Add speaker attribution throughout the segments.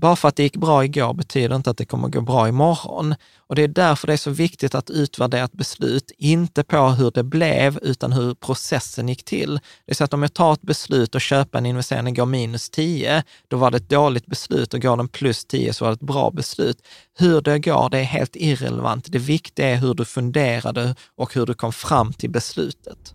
Speaker 1: Bara för att det gick bra igår betyder inte att det kommer gå bra imorgon. Och det är därför det är så viktigt att utvärdera ett beslut, inte på hur det blev, utan hur processen gick till. Det är så att om jag tar ett beslut och köper en investering går minus 10, då var det ett dåligt beslut och går den plus 10 så var det ett bra beslut. Hur det går, det är helt irrelevant. Det viktiga är hur du funderade och hur du kom fram till beslutet.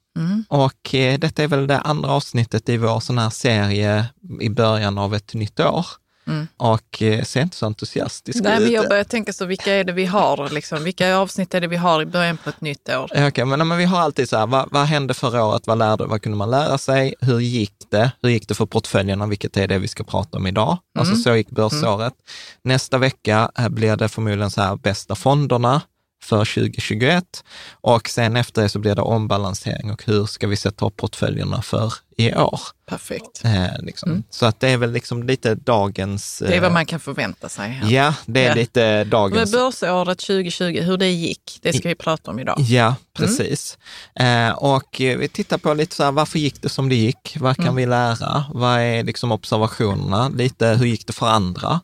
Speaker 2: Mm.
Speaker 1: och eh, detta är väl det andra avsnittet i vår sån här serie i början av ett nytt år.
Speaker 2: Mm.
Speaker 1: Och eh, ser inte så entusiastisk
Speaker 2: Nej, men
Speaker 1: ut.
Speaker 2: jag börjar tänka så, vilka är det vi har? Liksom? Vilka avsnitt är det vi har i början på ett nytt år?
Speaker 1: Okej, men, men vi har alltid så här, vad, vad hände förra året? Vad lärde Vad kunde man lära sig? Hur gick det? Hur gick det för portföljerna? Vilket är det vi ska prata om idag. Alltså
Speaker 2: Mm.
Speaker 1: så gick börsåret. Nästa vecka eh, blir det förmodligen så här bästa fonderna för 2021 och sen efter det så blir det ombalansering och hur ska vi sätta upp portföljerna för i år?
Speaker 2: Perfekt.
Speaker 1: Eh, liksom.
Speaker 2: Mm.
Speaker 1: Så att det är väl liksom lite dagens...
Speaker 2: Det är vad
Speaker 1: eh,
Speaker 2: man kan förvänta sig. Här.
Speaker 1: Ja, det är
Speaker 2: Ja.
Speaker 1: lite
Speaker 2: Men
Speaker 1: dagens...
Speaker 2: börsåret 2020, hur det gick, det ska vi prata om idag.
Speaker 1: Ja, precis. Eh, och eh, vi tittar på lite så här, varför gick det som det gick? Vad kan
Speaker 2: Mm.
Speaker 1: vi lära? Vad är liksom observationerna? Lite, hur gick det för andra?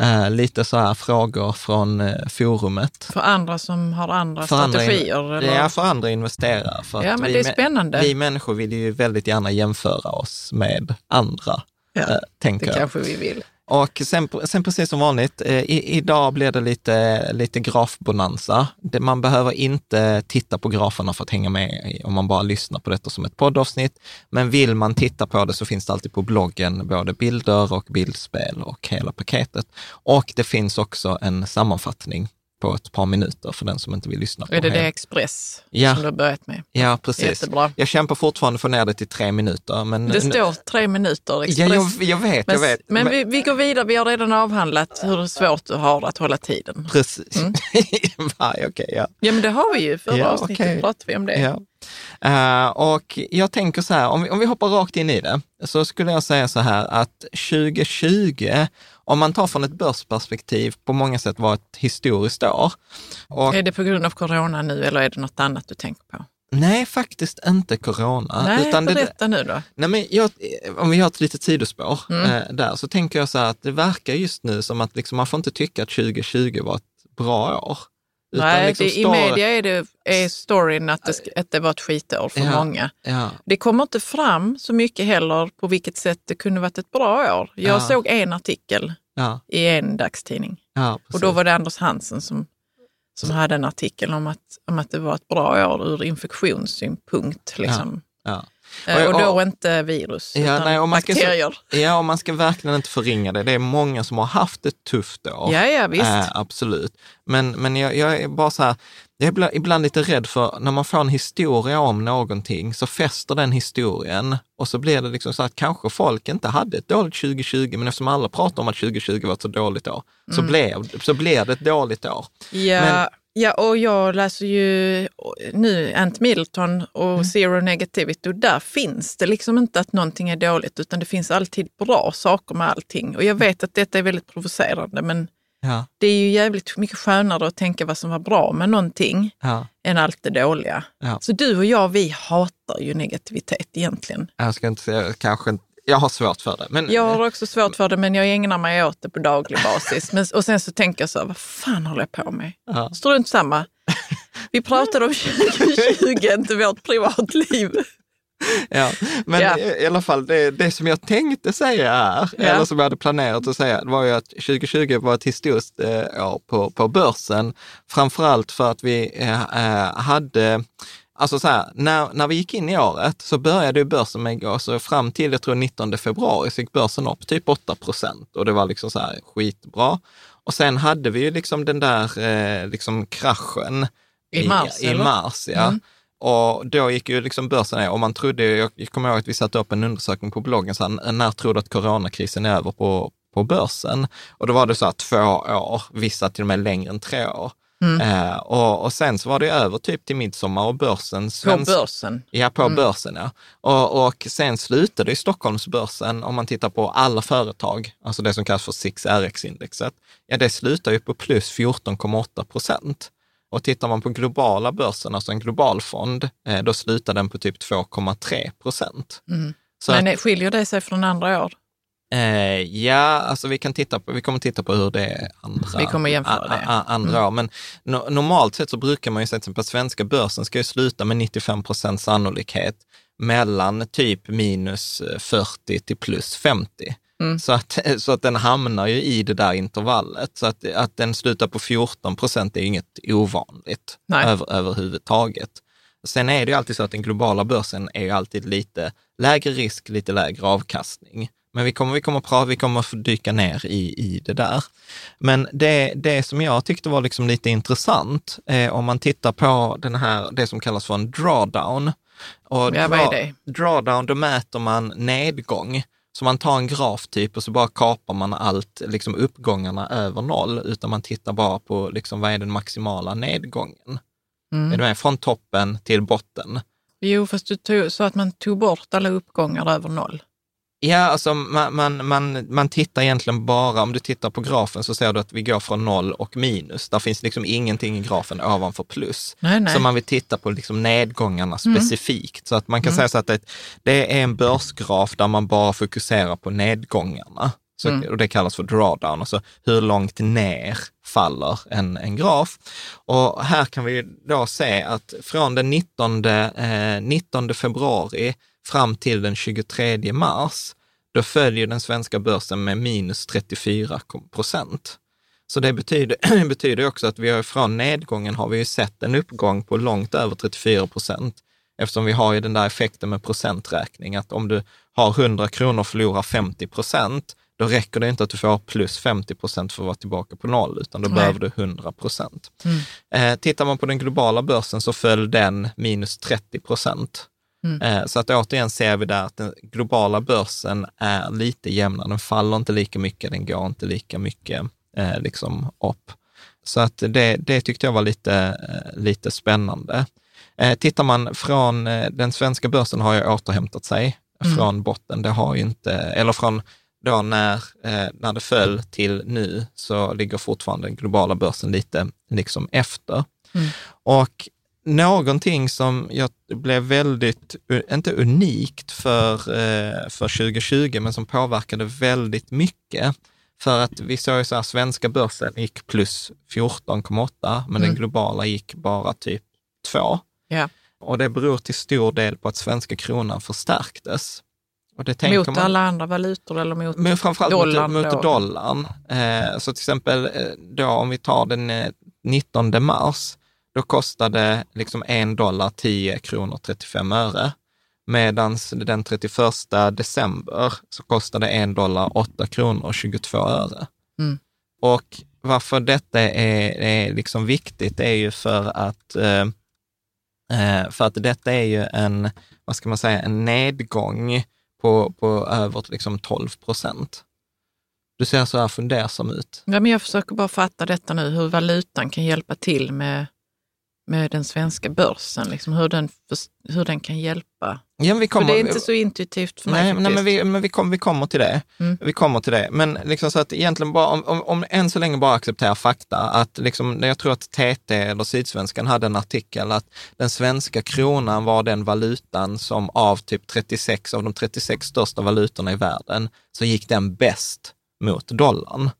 Speaker 1: Eh, lite så här frågor från eh, forumet.
Speaker 2: För andra som har andra
Speaker 1: För andra in-
Speaker 2: strategier.
Speaker 1: Ja, för andra investerare. För
Speaker 2: Ja, men
Speaker 1: vi
Speaker 2: det är spännande.
Speaker 1: Vi människor vill ju väldigt gärna jämföra oss med andra,
Speaker 2: Ja,
Speaker 1: eh, tänker
Speaker 2: det
Speaker 1: jag.
Speaker 2: kanske vi vill.
Speaker 1: Och sen, sen precis som vanligt, eh, i, idag blir det lite, lite grafbonanza. Det, man behöver inte titta på graferna för att hänga med om man bara lyssnar på detta som ett poddavsnitt. Men vill man titta på det så finns det alltid på bloggen både bilder och bildspel och hela paketet. Och det finns också en sammanfattning på ett par minuter för den som inte vill lyssna på
Speaker 2: Är det det
Speaker 1: hela.
Speaker 2: Express
Speaker 1: Ja.
Speaker 2: som du har börjat med?
Speaker 1: Ja, precis.
Speaker 2: Jättebra.
Speaker 1: Jag kämpar fortfarande för att få ner det till tre minuter. Men
Speaker 2: Det står tre minuter
Speaker 1: Ja,
Speaker 2: Express.
Speaker 1: jag, jag vet,
Speaker 2: men
Speaker 1: jag vet.
Speaker 2: men vi, vi går vidare, vi har redan avhandlat hur svårt du har att hålla tiden.
Speaker 1: Precis.
Speaker 2: Mm.
Speaker 1: Okej, ja.
Speaker 2: Ja men det har vi ju, förra
Speaker 1: Ja,
Speaker 2: avsnittet
Speaker 1: okej.
Speaker 2: pratade vi om det.
Speaker 1: Ja. Eh, och jag tänker så här, om vi, om vi hoppar rakt in i det, så skulle jag säga så här att 2020, om man tar från ett börsperspektiv, på många sätt var ett historiskt år. Och,
Speaker 2: Är det på grund av corona nu eller är det något annat du tänker på?
Speaker 1: nej, faktiskt inte corona.
Speaker 2: Nej,
Speaker 1: utan det,
Speaker 2: berätta nu då.
Speaker 1: nej, men jag, om vi har ett litet sidospår
Speaker 2: Mm.
Speaker 1: eh, där, så tänker jag så här att det verkar just nu som att liksom, man får inte tycka att 2020 var ett bra år.
Speaker 2: Nej,
Speaker 1: liksom
Speaker 2: det, i media är, det, är storyn att det, att det var ett skitår för
Speaker 1: Ja.
Speaker 2: många.
Speaker 1: Ja,
Speaker 2: Det kommer inte fram så mycket heller på vilket sätt det kunde varit ett bra år. Jag
Speaker 1: Ja.
Speaker 2: såg en artikel i en dagstidning och då var det Anders Hansen som, som hade en artikel om att, om att det var ett bra år ur infektionssynpunkt. Liksom. Eh, Och
Speaker 1: Och-
Speaker 2: då inte virus,
Speaker 1: Ja,
Speaker 2: utan
Speaker 1: nej, och man ska,
Speaker 2: bakterier.
Speaker 1: ja, och man ska verkligen inte förringa det. Det är många som har haft ett tufft år.
Speaker 2: Ja, ja, visst.
Speaker 1: Eh, absolut. Men, men jag, jag är bara så här, jag är ibland, ibland lite rädd för när man får en historia om någonting så fäster den historien och så blir det liksom så att kanske folk inte hade ett dåligt 2020, men eftersom alla pratar om att 2020 var ett så dåligt år, så,
Speaker 2: Mm.
Speaker 1: blev, så blev det ett dåligt år.
Speaker 2: Ja,
Speaker 1: Men-
Speaker 2: ja, och jag läser ju nu Ant Middleton och
Speaker 1: Mm.
Speaker 2: Zero Negativity och där finns det liksom inte att någonting är dåligt utan det finns alltid bra saker med allting. Och jag vet att detta är väldigt provocerande men
Speaker 1: Ja,
Speaker 2: det är ju jävligt mycket skönare att tänka vad som var bra med någonting
Speaker 1: ja.
Speaker 2: än allt det dåliga.
Speaker 1: Ja.
Speaker 2: Så du och jag, vi hatar ju negativitet egentligen.
Speaker 1: Jag ska inte säga, kanske inte, jag har svårt för det. Men,
Speaker 2: Jag har också svårt för det men jag ägnar mig åt det på daglig basis. Men, och sen så tänker jag så här, vad fan håller jag på med?
Speaker 1: ja.
Speaker 2: Strunt samma. Vi pratar om 2020, inte vårt privatliv.
Speaker 1: Ja, men
Speaker 2: Ja.
Speaker 1: i, alla fall det, det som jag tänkte säga är,
Speaker 2: Ja.
Speaker 1: eller som jag hade planerat att säga, det var ju att 2020 var ett historiskt eh, år på, på börsen. Framförallt för att vi eh, eh, hade, alltså så här, när, när vi gick in i året så började ju börsen med så fram till jag tror 19 februari så gick börsen upp typ 8 procent och det var liksom så här skitbra. Och sen hade vi ju liksom den där eh, liksom kraschen
Speaker 2: I mars,
Speaker 1: i, mars ja.
Speaker 2: Mm.
Speaker 1: Och då gick ju liksom börsen ner och man trodde, jag, jag kommer ihåg att vi satte upp en undersökning på bloggen, så här, när tror du att coronakrisen är över på, på börsen? Och då var det så här två år, vissa till och med längre än tre år.
Speaker 2: Mm.
Speaker 1: Eh, och, och sen så var det över typ till midsommar och börsen.
Speaker 2: På
Speaker 1: svensk-
Speaker 2: börsen.
Speaker 1: Ja, på
Speaker 2: Mm.
Speaker 1: börsen ja. Och, och sen slutade i Stockholmsbörsen, om man tittar på alla företag, alltså det som kallas för 6RX-indexet, ja det slutar ju på plus 14,8 procent. Och tittar man på globala börsen, alltså en global fond, eh, då slutar den på typ 2,3 procent.
Speaker 2: Mm. Men
Speaker 1: att,
Speaker 2: skiljer det sig från andra år?
Speaker 1: Eh, ja, alltså vi kan titta på, vi kommer titta på hur det är andra,
Speaker 2: Vi kommer jämföra det. Mm.
Speaker 1: a- a- andra år. Men no, normalt sett så brukar man ju säga att svenska börsen ska ju sluta med 95 procent sannolikhet mellan typ minus eh, 40 till plus 50.
Speaker 2: Mm.
Speaker 1: Så, att, så att den hamnar ju i det där intervallet. Så att, att den slutar på 14 procent är inget ovanligt över, överhuvudtaget. Sen är det ju alltid så att den globala börsen är ju alltid lite lägre risk, lite lägre avkastning. Men vi kommer, vi kommer, prata, vi kommer få dyka ner i, i det där. Men det, det som jag tyckte var liksom lite intressant, eh, om man tittar på den här, det som kallas för en drawdown. Och
Speaker 2: Ja, är det?
Speaker 1: Drawdown, då mäter man nedgång. Så man tar en graf typ och så bara kapar man allt, liksom uppgångarna över noll, utan man tittar bara på liksom, vad är den maximala nedgången. Är
Speaker 2: Mm.
Speaker 1: du med? Från toppen till botten.
Speaker 2: Jo, fast du tog, så att man tog bort alla uppgångar över noll.
Speaker 1: Ja, alltså man, man, man, man tittar egentligen bara, om du tittar på grafen så ser du att vi går från noll och minus. Där finns liksom ingenting i grafen ovanför plus.
Speaker 2: Nej, nej.
Speaker 1: Så man vill titta på liksom nedgångarna
Speaker 2: Mm.
Speaker 1: specifikt. Så att man kan säga så att det, det är en börsgraf där man bara fokuserar på nedgångarna. Så,
Speaker 2: Mm.
Speaker 1: Och det kallas för drawdown, alltså hur långt ner faller en, en graf. Och här kan vi då se att från den 19, eh, 19 februari fram till den 23 mars, då följer den svenska börsen med minus 34 procent. Så det betyder, betyder också att vi har från nedgången har vi ju sett en uppgång på långt över 34 procent. Eftersom vi har ju den där effekten med procenträkning, att om du har 100 kronor och förlorar 50 procent, då räcker det inte att du får plus 50 procent för att vara tillbaka på noll, utan då
Speaker 2: Nej.
Speaker 1: behöver du 100 procent.
Speaker 2: Mm.
Speaker 1: Eh, tittar man på den globala börsen så föll den minus 30 procent.
Speaker 2: Mm.
Speaker 1: Eh, så att återigen ser vi där att den globala börsen är lite jämnare. Den faller inte lika mycket, den går inte lika mycket eh, liksom upp. Så att det, det tyckte jag var lite, eh, lite spännande. Eh, tittar man från, eh, den svenska börsen har ju återhämtat sig
Speaker 2: Mm.
Speaker 1: från botten. Det har ju inte, eller från då när, eh, när det föll till nu så ligger fortfarande den globala börsen lite liksom efter.
Speaker 2: Mm.
Speaker 1: Och någonting som jag blev väldigt, inte unikt för, eh, för 2020, men som påverkade väldigt mycket. För att vi såg ju så här, svenska börsen gick plus 14,8, men den
Speaker 2: Mm.
Speaker 1: globala gick bara typ 2.
Speaker 2: Ja.
Speaker 1: Och det beror till stor del på att svenska kronan förstärktes.
Speaker 2: Mot
Speaker 1: man,
Speaker 2: alla andra valutor eller mot...
Speaker 1: men framförallt
Speaker 2: dollarn
Speaker 1: mot, mot dollarn. Eh, så till exempel eh, då om vi tar den eh, 19 mars, då kostade liksom en dollar 10 kronor 35 öre. Medan den 31 december så kostade en dollar 8 kronor och 22 öre.
Speaker 2: Mm.
Speaker 1: Och varför detta är, är liksom viktigt är ju för att, eh, eh, för att detta är ju en, vad ska man säga, en nedgång på, på över liksom 12 procent. Du ser så här fundersam ut.
Speaker 2: Ja, men jag försöker bara fatta detta nu, hur valutan kan hjälpa till med, med den svenska börsen, liksom hur, den, hur den kan hjälpa.
Speaker 1: Ja, vi kommer,
Speaker 2: för det är inte så intuitivt för mig
Speaker 1: nej,
Speaker 2: faktiskt.
Speaker 1: nej, men vi, men vi, kom, vi kommer till det.
Speaker 2: Mm.
Speaker 1: Vi kommer till det. Men liksom så att egentligen bara, om, om, om än så länge bara acceptera fakta, att liksom, jag tror att TT eller Sydsvenskan hade en artikel att den svenska kronan var den valutan som av typ 36 av de 36 största valutorna i världen, så gick den bäst mot dollarn.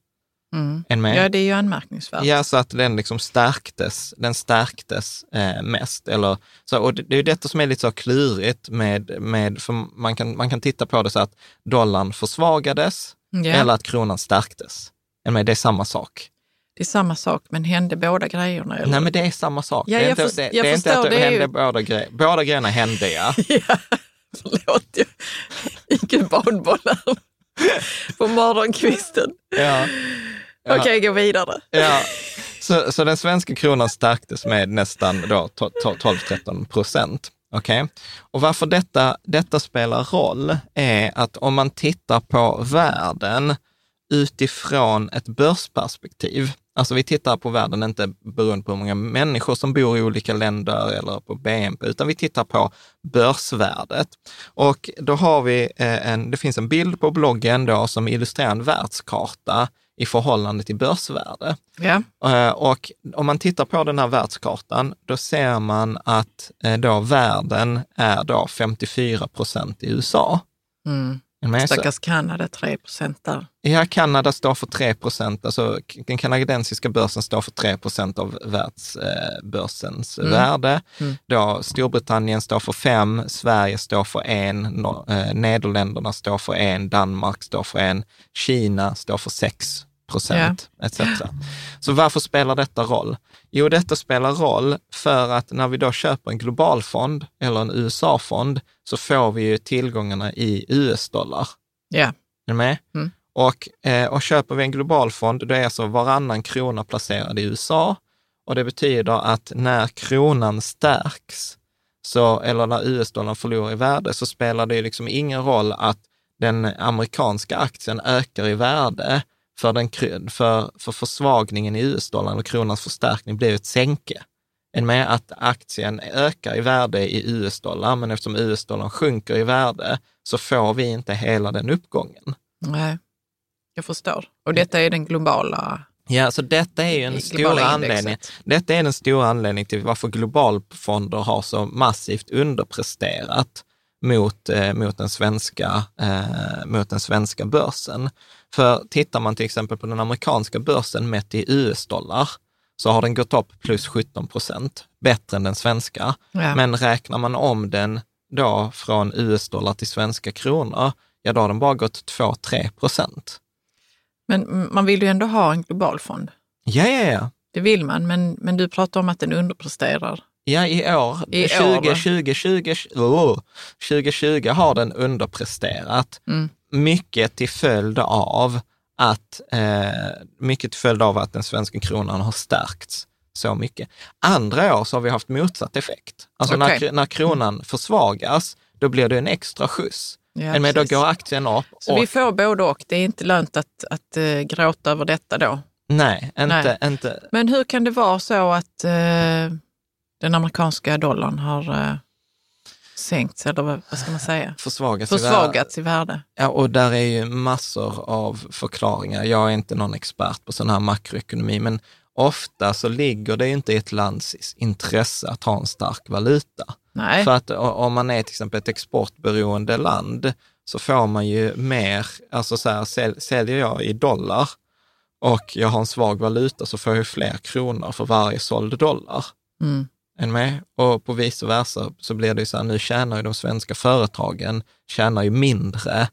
Speaker 2: Mm.
Speaker 1: Än med.
Speaker 2: Ja, det är ju anmärkningsvärt.
Speaker 1: Ja, så att den liksom stärktes, den stärktes eh, mest. Eller, så, och det, det är detta som är lite så klurigt med, med för man kan, man kan titta på det så att dollarn försvagades
Speaker 2: Ja,
Speaker 1: eller att kronan stärktes. Men det är samma sak.
Speaker 2: Det är samma sak, men hände båda grejerna? Eller?
Speaker 1: Nej, men det är samma sak.
Speaker 2: Ja,
Speaker 1: det är
Speaker 2: jag
Speaker 1: inte,
Speaker 2: först-
Speaker 1: det, det är inte att det
Speaker 2: det
Speaker 1: hände
Speaker 2: ju-
Speaker 1: båda grejerna. Båda grejerna hände, ja.
Speaker 2: Ja, förlåt. Jag gick en badboll här på morgonkvisten.
Speaker 1: ja.
Speaker 2: Okej, gå vidare.
Speaker 1: Ja, så, så den svenska kronan stärktes med nästan då to- to- 12-13 procent. Okej? Och varför detta, detta spelar roll är att om man tittar på världen utifrån ett börsperspektiv, alltså vi tittar på världen inte beroende på hur många människor som bor i olika länder eller på BNP, utan vi tittar på börsvärdet. Och då har vi eh, en, det finns en bild på bloggen då som illustrerar en världskarta i förhållande till börsvärde.
Speaker 2: Ja.
Speaker 1: Eh, Och om man tittar på den här världskartan, då ser man att eh, då världen är då 54 procent i USA.
Speaker 2: Mm.
Speaker 1: Så-
Speaker 2: Stackars Kanada, 3 procent där.
Speaker 1: Ja, Kanada står för 3 procent, alltså den kanadensiska börsen står för 3 procent av världsbörsens
Speaker 2: Mm.
Speaker 1: värde.
Speaker 2: Mm.
Speaker 1: Då Storbritannien står för 5, Sverige står för 1, eh, Nederländerna står för 1, Danmark står för 1, Kina står för 6 procent, etc. Så varför spelar detta roll? Jo, detta spelar roll för att när vi då köper en globalfond eller en USA-fond så får vi ju tillgångarna i US-dollar.
Speaker 2: Ja.
Speaker 1: Är du med?
Speaker 2: Mm.
Speaker 1: Och, eh, och köper vi en globalfond, då är alltså varannan krona placerad i USA. Och det betyder att när kronan stärks, så, eller när US-dollarn förlorar i värde, så spelar det ju liksom ingen roll att den amerikanska aktien ökar i värde, för, den, för, för försvagningen i US-dollarn och kronans förstärkning blir ett sänke. Än med att aktien ökar i värde i US-dollar, men eftersom US-dollarn sjunker i värde så får vi inte hela den uppgången.
Speaker 2: Nej, jag förstår. Och detta är den globala,
Speaker 1: Ja, så detta är ju en stor anledning. Detta är den stora anledningen till varför globalfonder har så massivt underpresterat mot, eh, mot, den svenska, eh, mot den svenska börsen. För tittar man till exempel på den amerikanska börsen mätt i US-dollar, så har den gått upp plus 17 procent, bättre än den svenska.
Speaker 2: Ja.
Speaker 1: Men räknar man om den då från US-dollar till svenska kronor, ja då har den bara gått 2-3 procent.
Speaker 2: Men man vill ju ändå ha en global fond.
Speaker 1: Ja, ja, ja.
Speaker 2: Det vill man, men, men du pratar om att den underpresterar.
Speaker 1: Ja, i år,
Speaker 2: I
Speaker 1: 20,
Speaker 2: år, va?
Speaker 1: 20, 20, oh, 2020 har den underpresterat.
Speaker 2: Mm.
Speaker 1: Mycket till följd av att, eh, mycket till följd av att den svenska kronan har stärkts så mycket. Andra år så har vi haft motsatt effekt. Alltså när,
Speaker 2: Okej.
Speaker 1: kr- när kronan försvagas, då blir det en extra skjuts.
Speaker 2: Ja,
Speaker 1: Men då går aktien upp.
Speaker 2: Så
Speaker 1: och,
Speaker 2: vi får både och. Det är inte lönt att, att eh, gråta över detta då.
Speaker 1: Nej, inte,
Speaker 2: Nej.
Speaker 1: inte.
Speaker 2: Men hur kan det vara så att eh, den amerikanska dollarn har eh, sänkts, eller vad, vad ska man säga?
Speaker 1: Försvagats.
Speaker 2: Försvagats i värde.
Speaker 1: Ja, och där är ju massor av förklaringar. Jag är inte någon expert på sån här makroekonomi, men ofta så ligger det inte i ett lands intresse att ha en stark valuta.
Speaker 2: Nej,
Speaker 1: För att om man är till exempel ett exportberoende land så får man ju mer, alltså så här, säl, säljer jag i dollar och jag har en svag valuta så får jag ju fler kronor för varje såld dollar
Speaker 2: mm.
Speaker 1: Än med. Och på vice versa så blir det ju så här, nu tjänar ju de svenska företagen tjänar ju mindre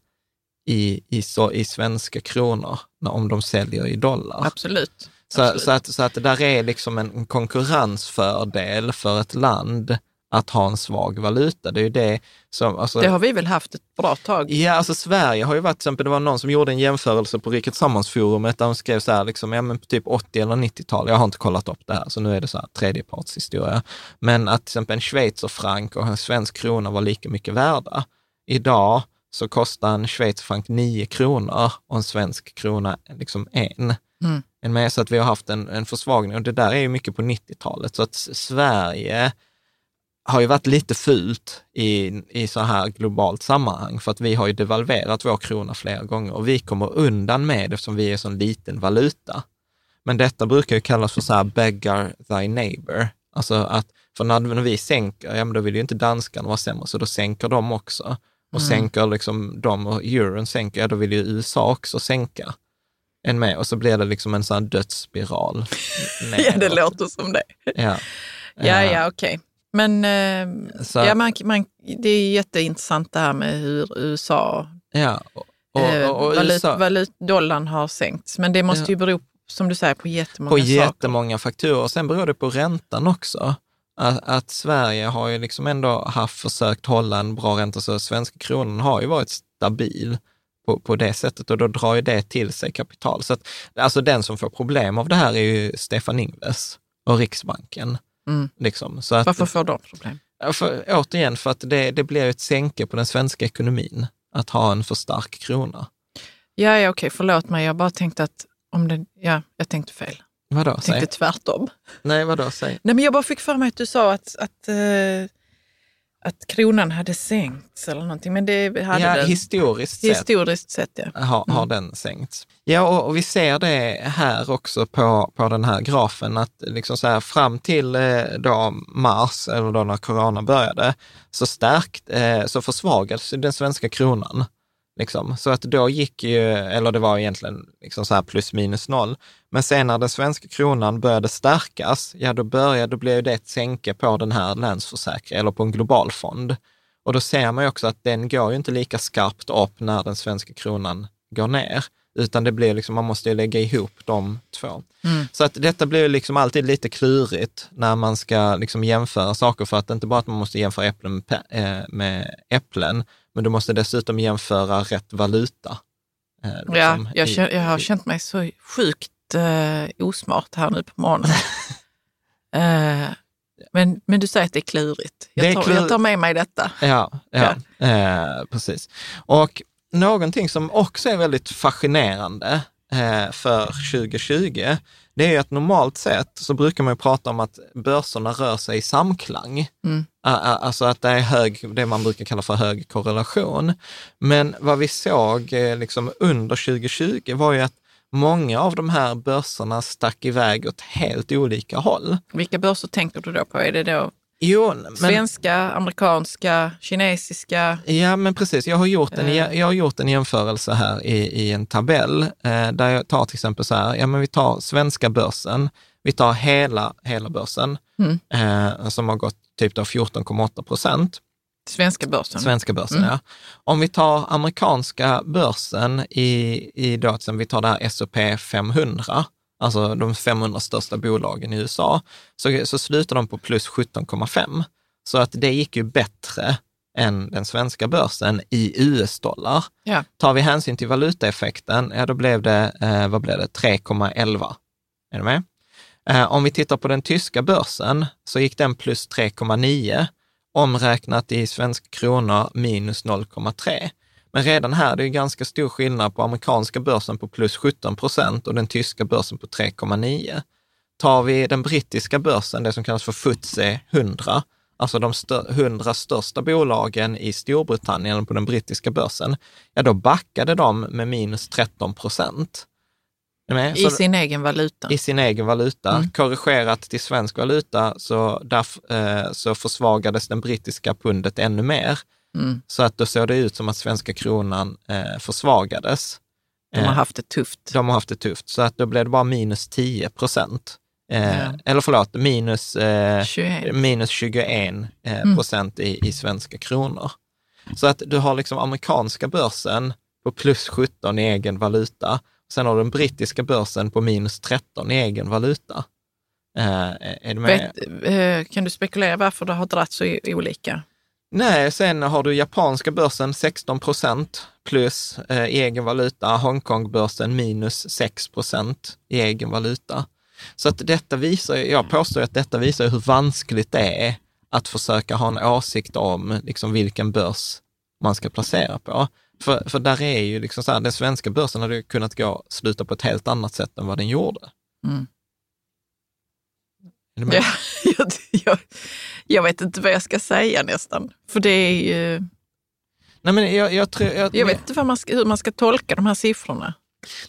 Speaker 1: i, i, så, i svenska kronor när, om de säljer i dollar.
Speaker 2: absolut.
Speaker 1: Så,
Speaker 2: absolut.
Speaker 1: så, att, så att det där är liksom en konkurrensfördel för ett land att ha en svag valuta. Det är ju det som... Alltså,
Speaker 2: Det har vi väl haft ett bra tag.
Speaker 1: Ja, alltså Sverige har ju varit, till exempel, det var någon som gjorde en jämförelse på Rikets Sammansforumet där de skrev så här, liksom, ja men på typ 80 eller 90-tal, jag har inte kollat upp det här, så nu är det så här tredjepartshistoria. Men att till exempel en schweizerfranc och en svensk krona var lika mycket värda. Idag så kostar en schweizerfranc 9 kronor och en svensk krona liksom en.
Speaker 2: Mm.
Speaker 1: En med, så att vi har haft en, en försvagning och det där är ju mycket på 90-talet. Så att Sverige har ju varit lite fult i, i så här globalt sammanhang för att vi har ju devalverat vår krona flera gånger och vi kommer undan med det eftersom vi är en sån liten valuta. Men detta brukar ju kallas för så här beggar thy neighbor. Alltså att, för när, när vi sänker, ja men då vill ju inte danskarna vara sämre, så då sänker de också. Och sänker liksom de och euron sänker, ja då vill ju USA också sänka en med och så blir det liksom en sån här dödsspiral.
Speaker 2: Ja, det låter som det.
Speaker 1: Ja.
Speaker 2: Ja,
Speaker 1: Eh,
Speaker 2: ja, okej. Men eh,
Speaker 1: Så-
Speaker 2: ja, man, man, det är jätteintressant det här med hur USA,
Speaker 1: Ja, och, och,
Speaker 2: eh,
Speaker 1: och, och
Speaker 2: valut,
Speaker 1: USA,
Speaker 2: valut, dollarn har sänkts. Men det måste
Speaker 1: Ja.
Speaker 2: ju bero, som du säger, på jättemånga
Speaker 1: på
Speaker 2: saker.
Speaker 1: jättemånga faktorer. Sen beror det på räntan också. Att, att Sverige har ju liksom ändå haft försökt hålla en bra ränta, så svenska kronan har ju varit stabil på, på det sättet och då drar ju det till sig kapital. Så att, alltså den som får problem av det här är ju Stefan Ingves och Riksbanken.
Speaker 2: Mm.
Speaker 1: Liksom. Så att,
Speaker 2: Varför får de problem?
Speaker 1: För, återigen, för att det, det blir ett sänke på den svenska ekonomin att ha en för stark krona.
Speaker 2: Ja, ja okej, förlåt mig. Jag bara tänkte att om det, ja, jag tänkte fel.
Speaker 1: Vadå?
Speaker 2: Jag
Speaker 1: Säg.
Speaker 2: tänkte tvärtom.
Speaker 1: Nej, vadå? Säg.
Speaker 2: Nej, men jag bara fick för mig att du sa att, att, eh, att kronan hade sänkts eller någonting. Men det hade
Speaker 1: Ja,
Speaker 2: den
Speaker 1: historiskt sett
Speaker 2: historiskt sett. Ja.
Speaker 1: har, har den sänkts. Ja, och, och vi ser det här också på, på den här grafen, att liksom så här, fram till eh, då mars, eller då när corona började, så, stärkt, eh, så försvagades den svenska kronan. Liksom. Så att då gick ju, eller det var egentligen liksom så här plus minus noll, men sen när den svenska kronan började stärkas, ja då började, då blev det ett sänke på den här länsförsäkringen, eller på en global fond. Och då ser man ju också att den går ju inte lika skarpt upp när den svenska kronan går ner, utan det blir liksom, man måste ju lägga ihop de två.
Speaker 2: Mm.
Speaker 1: Så att detta blir ju liksom alltid lite klurigt när man ska liksom jämföra saker, för att det inte bara att man måste jämföra äpplen med, eh, med äpplen, men du måste dessutom jämföra rätt valuta. eh,
Speaker 2: Ja,
Speaker 1: liksom,
Speaker 2: jag,
Speaker 1: i-
Speaker 2: jag har
Speaker 1: i-
Speaker 2: känt mig så sjukt eh, osmart här nu på morgonen. eh, men, men du säger att det är klurigt. Jag,
Speaker 1: Det
Speaker 2: tar,
Speaker 1: klur-
Speaker 2: jag tar med mig detta.
Speaker 1: Ja, ja, Eh, precis. Och någonting som också är väldigt fascinerande eh, för 2020, det är ju att normalt sett så brukar man ju prata om att börserna rör sig i samklang.
Speaker 2: Mm.
Speaker 1: Alltså att det är hög, det man brukar kalla för hög korrelation. Men vad vi såg eh, liksom under 2020 var ju att många av de här börserna stack iväg åt helt olika håll.
Speaker 2: Vilka börser tänker du då på? Är det då
Speaker 1: Jo, men...
Speaker 2: svenska, amerikanska, kinesiska?
Speaker 1: Ja, men precis. Jag har gjort en,
Speaker 2: Eh.
Speaker 1: jag har gjort en jämförelse här i, i en tabell eh, där jag tar till exempel så här, ja men vi tar svenska börsen, vi tar hela, hela börsen
Speaker 2: Mm.
Speaker 1: eh, som har gått typ då 14,8 procent,
Speaker 2: Svenska börsen?
Speaker 1: svenska börsen
Speaker 2: Mm.
Speaker 1: ja. Om vi tar amerikanska börsen i, i då, vi tar det här S&P 500, alltså de 500 största bolagen i USA, så, så slutar de på plus 17,5. Så att det gick ju bättre än den svenska börsen i US-dollar.
Speaker 2: Ja.
Speaker 1: Tar vi hänsyn till valutaeffekten, ja då blev det, eh, vad blev det, 3,11. Är du med? Eh, om vi tittar på den tyska börsen så gick den plus 3,9, omräknat i svenska kronor minus 0,3. Men redan här, det är ganska stor skillnad på amerikanska börsen på plus 17 procent och den tyska börsen på 3,9. Tar vi den brittiska börsen, det som kallas för FTSE 100, alltså de stö- 100 största bolagen i Storbritannien på den brittiska börsen, ja då backade de med minus 13 procent.
Speaker 2: I sin egen valuta?
Speaker 1: i sin egen valuta.
Speaker 2: Mm.
Speaker 1: Korrigerat till svensk valuta så, där, eh, så försvagades den brittiska pundet ännu mer.
Speaker 2: Mm.
Speaker 1: Så att då såg det ut som att svenska kronan eh, försvagades.
Speaker 2: De har
Speaker 1: Eh,
Speaker 2: haft det tufft.
Speaker 1: de har haft det tufft, så att då blev det bara minus 10 procent. Eh,
Speaker 2: Ja.
Speaker 1: Eller förlåt, minus, eh,
Speaker 2: 21.
Speaker 1: minus 21 eh,
Speaker 2: Mm.
Speaker 1: procent i, i svenska kronor. Så att du har liksom amerikanska börsen på plus 17 i egen valuta. Sen har du den brittiska börsen på minus 13 i egen valuta. Eh?
Speaker 2: Vet, eh, kan du spekulera varför det har dragit så olika?
Speaker 1: Nej, sen har du japanska börsen 16 procent plus eh, egen valuta. Hongkongbörsen minus 6 procent i egen valuta. Så att detta visar, jag påstår att detta visar hur vanskligt det är att försöka ha en åsikt om liksom, vilken börs man ska placera på. För, för där är ju liksom så här, den svenska börsen hade kunnat gå sluta på ett helt annat sätt än vad den gjorde.
Speaker 2: Mm. Ja, jag, jag, jag vet inte vad jag ska säga nästan. För det är ju,
Speaker 1: Nej, men jag, jag tror... Jag,
Speaker 2: jag vet inte man ska, hur man ska tolka de här siffrorna.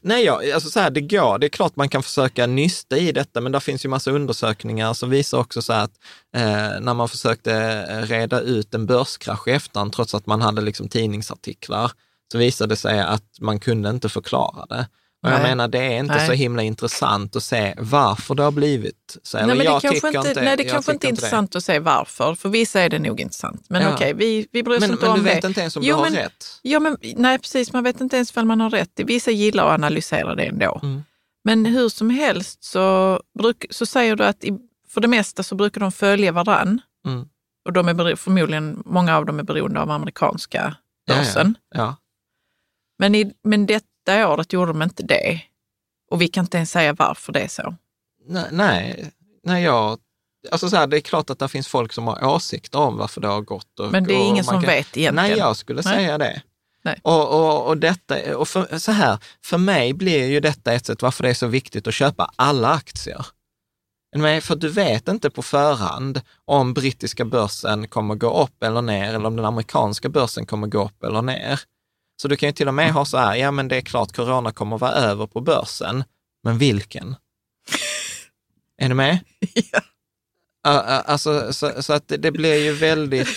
Speaker 1: Nej, ja, alltså så här, det går. Det är klart man kan försöka nysta i detta, men det finns ju massa undersökningar som visar också så här att eh, när man försökte eh, reda ut en börskrasch i efterhand, trots att man hade liksom tidningsartiklar, så visade det sig att man kunde inte förklara det. Och jag
Speaker 2: Nej.
Speaker 1: menar, det är inte
Speaker 2: Nej.
Speaker 1: så himla intressant att se varför det har blivit så. Eller
Speaker 2: nej, men det
Speaker 1: jag
Speaker 2: kanske
Speaker 1: tycker
Speaker 2: inte,
Speaker 1: inte,
Speaker 2: nej, det kanske inte är intressant att se varför. För vissa är det nog intressant. Men
Speaker 1: Ja.
Speaker 2: okej, vi, vi bryr oss
Speaker 1: Men,
Speaker 2: inte
Speaker 1: men
Speaker 2: om
Speaker 1: du vet
Speaker 2: det.
Speaker 1: inte ens om
Speaker 2: Jo,
Speaker 1: du har
Speaker 2: men-
Speaker 1: rätt.
Speaker 2: Ja, men, nej, precis. Man vet inte ens om man har rätt. Vissa gillar att analysera det ändå.
Speaker 1: Mm.
Speaker 2: Men hur som helst så, bruk, så säger du att i, för det mesta så brukar de följa varann.
Speaker 1: Mm.
Speaker 2: Och de är förmodligen, många av dem är beroende av amerikanska
Speaker 1: Ja, ja.
Speaker 2: börsen.
Speaker 1: Ja.
Speaker 2: Men, i, men detta året gjorde de inte det. Och vi kan inte ens säga varför det är så.
Speaker 1: Nej, nej, nej jag, alltså så här, det är klart att det finns folk som har åsikter om varför det har gått. Och,
Speaker 2: Men det är ingen som
Speaker 1: kan-
Speaker 2: vet egentligen.
Speaker 1: Nej, jag skulle
Speaker 2: Nej.
Speaker 1: säga det.
Speaker 2: Nej.
Speaker 1: Och, och, och, detta, och för, så här, för mig blir ju detta ett sätt varför det är så viktigt att köpa alla aktier. Men för du vet inte på förhand om brittiska börsen kommer gå upp eller ner, eller om den amerikanska börsen kommer gå upp eller ner. Så du kan ju till och med ha så här, ja men det är klart corona kommer vara över på börsen, men vilken? är du med?
Speaker 2: Ja.
Speaker 1: Alltså, så, så att det, blir ju väldigt...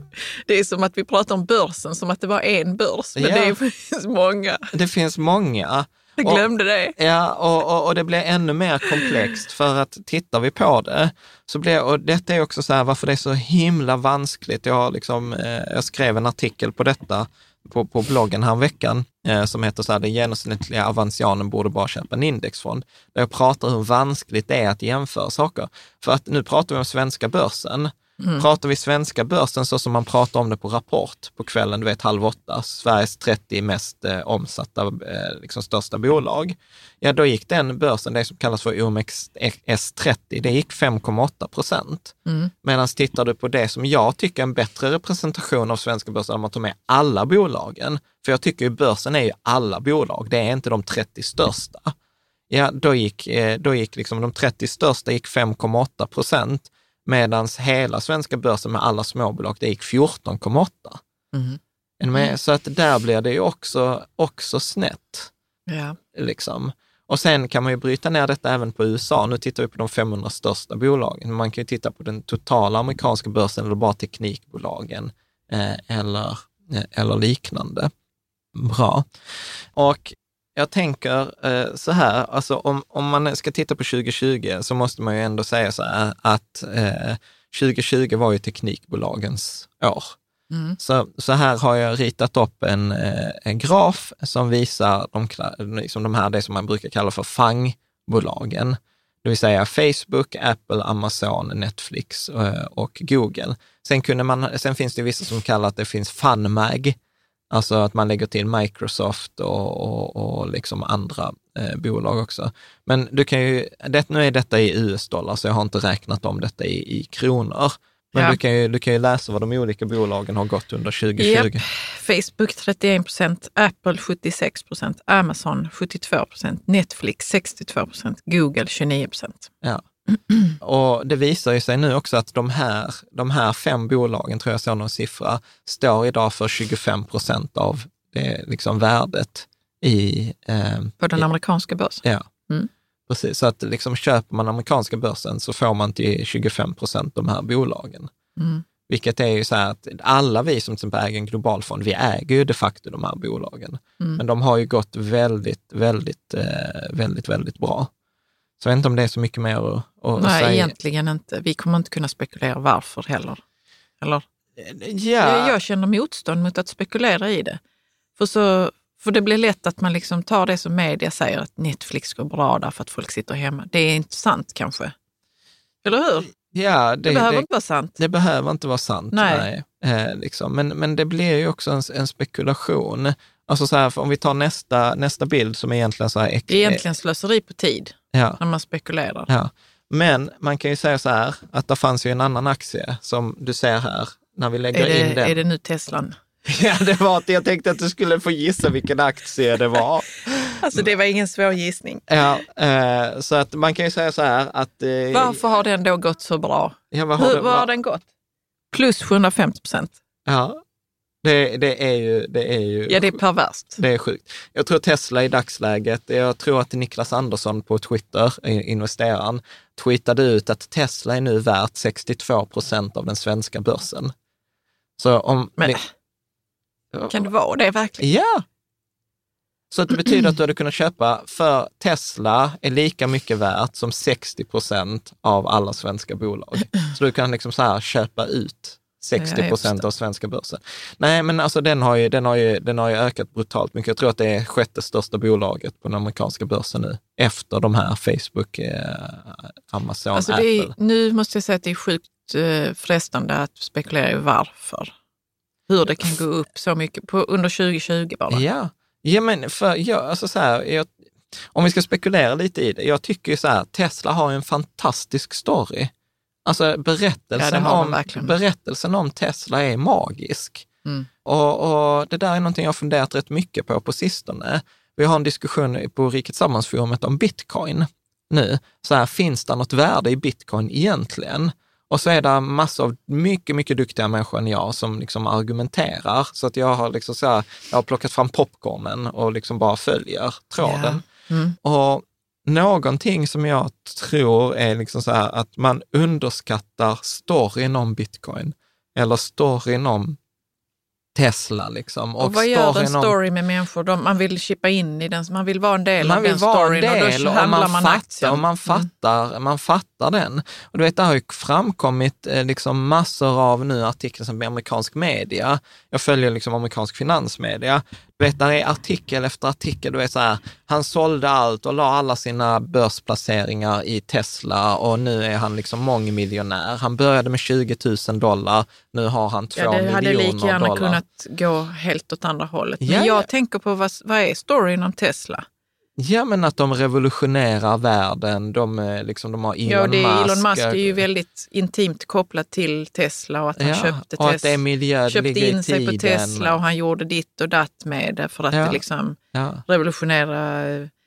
Speaker 2: Det är som att vi pratar om börsen som att det var en börs, men
Speaker 1: Ja.
Speaker 2: det finns många.
Speaker 1: Det finns många.
Speaker 2: Jag
Speaker 1: Och-
Speaker 2: glömde det.
Speaker 1: Ja, och, och, och det blir ännu mer komplext för att tittar vi på det, så blir, och detta är också så här varför det är så himla vanskligt. Jag, har liksom, eh, jag skrev en artikel på detta på, på bloggen häromveckan veckan eh, som heter så här, den genomsnittliga avansianen borde bara köpa en indexfond. Där jag pratar hur vanskligt det är att jämföra saker. För att nu pratar vi om svenska börsen. Pratar vi svenska börsen så som man pratar om det på Rapport på kvällen, du vet halv åtta, Sveriges 30 mest eh, omsatta, eh, liksom största bolag. Ja, då gick den börsen, det som kallas för OMXS30, det gick 5,8 procent.
Speaker 2: Mm.
Speaker 1: Medan tittar du på det som jag tycker är en bättre representation av svenska börsen, om man tar med alla bolagen, för jag tycker ju börsen är ju alla bolag, det är inte de 30 största. Ja, då gick, eh, då gick liksom de 30 största gick 5,8 procent, medan hela svenska börsen med alla småbolag, det gick 14,8.
Speaker 2: Mm.
Speaker 1: Ni med? Så att där blir det ju också, också snett.
Speaker 2: Ja.
Speaker 1: Liksom. Och sen kan man ju bryta ner detta även på USA. Nu tittar vi på de 500 största bolagen. Man kan ju titta på den totala amerikanska börsen eller bara teknikbolagen eh, eller, eh, eller liknande. Bra. Och jag tänker eh, så här, alltså om, om man ska titta på 2020 så måste man ju ändå säga så här att eh, 2020 var ju teknikbolagens år.
Speaker 2: Mm.
Speaker 1: Så, så här har jag ritat upp en, eh, en graf som visar de, liksom de här, det som man brukar kalla för FANG-bolagen. Det vill säga Facebook, Apple, Amazon, Netflix eh, och Google. Sen, kunde man, sen finns det vissa som kallar att det finns FunMag, alltså att man lägger till Microsoft och, och, och liksom andra eh, bolag också. Men du kan ju, det, nu är detta i US-dollar, så jag har inte räknat om detta i, i kronor. Men
Speaker 2: Ja.
Speaker 1: du, kan ju, du kan ju läsa vad de olika bolagen har gått under 2020.
Speaker 2: Japp. Facebook 31 procent, Apple 76 procent, Amazon 72 procent, Netflix 62 procent, Google 29 procent.
Speaker 1: Ja. Och det visar ju sig nu också att de här, de här fem bolagen, tror jag såg någon siffra, står idag för 25 procent av det liksom värdet i... Eh,
Speaker 2: På den amerikanska börsen.
Speaker 1: ja,
Speaker 2: Mm.
Speaker 1: precis. Så att liksom köper man amerikanska börsen så får man till 25 procent de här bolagen.
Speaker 2: Mm.
Speaker 1: Vilket är ju så här att alla vi som till exempel äger en global fond, vi äger ju de facto de här bolagen.
Speaker 2: Mm.
Speaker 1: Men de har ju gått väldigt, väldigt, eh, väldigt, väldigt bra. Så jag vet inte om det är så mycket mer att, att
Speaker 2: Nej,
Speaker 1: säga.
Speaker 2: egentligen inte. Vi kommer inte kunna spekulera varför heller. Eller?
Speaker 1: Ja,
Speaker 2: Jag, känner motstånd mot att spekulera i det. För, så, för det blir lätt att man liksom tar det som media säger, att Netflix går bra därför att folk sitter hemma. Det är inte sant kanske. Eller hur?
Speaker 1: Ja,
Speaker 2: Det, behöver inte vara sant.
Speaker 1: det behöver inte vara sant.
Speaker 2: Nej.
Speaker 1: Nej. Eh, liksom. men, men det blir ju också en, en spekulation. Alltså så här, om vi tar nästa, nästa bild som är egentligen så här... ex-
Speaker 2: Det är egentligen slöseri på tid
Speaker 1: Ja,
Speaker 2: när man spekulerar.
Speaker 1: ja. Men man kan ju säga så här, att det fanns ju en annan aktie som du ser här, när vi lägger
Speaker 2: Är
Speaker 1: in
Speaker 2: det,
Speaker 1: den.
Speaker 2: är det nu Teslan?
Speaker 1: Ja, det var att jag tänkte att du skulle få gissa vilken aktie det var.
Speaker 2: Alltså det var ingen svår gissning.
Speaker 1: Ja, eh, så att man kan ju säga så här att... Eh,
Speaker 2: Varför har den då gått så bra?
Speaker 1: Ja, vad har
Speaker 2: Hur,
Speaker 1: det,
Speaker 2: vad har den gått? Plus 750 procent.
Speaker 1: ja, det, det är ju... Det är ju
Speaker 2: Ja, det är perverst.
Speaker 1: Det är sjukt. Jag tror Tesla i dagsläget, jag tror att Niklas Andersson på Twitter, investeraren, tweetade ut att Tesla är nu värt 62 procent av den svenska börsen. Så om...
Speaker 2: Men
Speaker 1: ni-
Speaker 2: kan det vara det verkligen?
Speaker 1: Ja! Så att det betyder att du hade kunnat köpa, för Tesla är lika mycket värt som 60 procent av alla svenska bolag. Så du kan liksom så här köpa ut 60
Speaker 2: Ja,
Speaker 1: procent av svenska börsen. Nej, men alltså den har, ju, den, har ju, den har ju ökat brutalt mycket. Jag tror att det är sjätte största bolaget på den amerikanska börsen nu, efter de här Facebook, eh, Amazon,
Speaker 2: Alltså
Speaker 1: Apple.
Speaker 2: är, nu måste jag säga att det är sjukt eh, frestande att spekulera i varför. Hur det kan gå upp så mycket på, under 2020 bara.
Speaker 1: Ja, ja men för, ja, alltså så här, jag, om vi ska spekulera lite i det, jag tycker ju så här, Tesla har en fantastisk story. Alltså
Speaker 2: Ja,
Speaker 1: berättelsen,
Speaker 2: de
Speaker 1: om, berättelsen om Tesla är magisk.
Speaker 2: Mm.
Speaker 1: Och, och det där är någonting jag har funderat rätt mycket på på sistone. Vi har en diskussion på Rikets Sammansforumet om bitcoin nu. Så här, finns det något värde i bitcoin egentligen? Och så är det massor av mycket, mycket duktiga människor än jag som liksom argumenterar. Så att jag har, liksom så här, jag har plockat fram popcornen och liksom bara följer tråden.
Speaker 2: Mm.
Speaker 1: Och någonting som jag tror är liksom så här att man underskattar storyn om bitcoin eller storyn om Tesla. Liksom.
Speaker 2: Och, vad gör en
Speaker 1: storyn om-
Speaker 2: story med människor? De, man vill chippa in i den, man vill vara en del
Speaker 1: man
Speaker 2: av
Speaker 1: vill
Speaker 2: den
Speaker 1: vara en
Speaker 2: storyn och
Speaker 1: del och
Speaker 2: handlar
Speaker 1: man,
Speaker 2: man,
Speaker 1: fattar, och man,
Speaker 2: Mm.
Speaker 1: fattar, man fattar den. Och du vet, det har ju framkommit eh, liksom massor av nu artiklar som amerikansk media. Jag följer liksom amerikansk finansmedia. Du vet, där är artikel efter artikel. Du vet så här, han sålde allt och la alla sina börsplaceringar i Tesla och nu är han liksom mångmiljonär. Han började med 20 000 dollar, nu har han två
Speaker 2: Ja, det hade
Speaker 1: miljoner
Speaker 2: lika gärna
Speaker 1: dollar.
Speaker 2: kunnat gå helt åt andra hållet. Men jag
Speaker 1: ja.
Speaker 2: tänker på vad, vad är storyn om Tesla?
Speaker 1: Ja, men att de revolutionerar världen. De, eh, liksom, de har Elon
Speaker 2: ja, det,
Speaker 1: Musk.
Speaker 2: Elon Musk är ju väldigt intimt kopplat till Tesla och att han
Speaker 1: Ja,
Speaker 2: köpte,
Speaker 1: och att
Speaker 2: Tes-
Speaker 1: det är miljö,
Speaker 2: köpte in sig på. Tesla och han gjorde ditt och datt med det för att
Speaker 1: Ja.
Speaker 2: det liksom
Speaker 1: Ja,
Speaker 2: revolutionera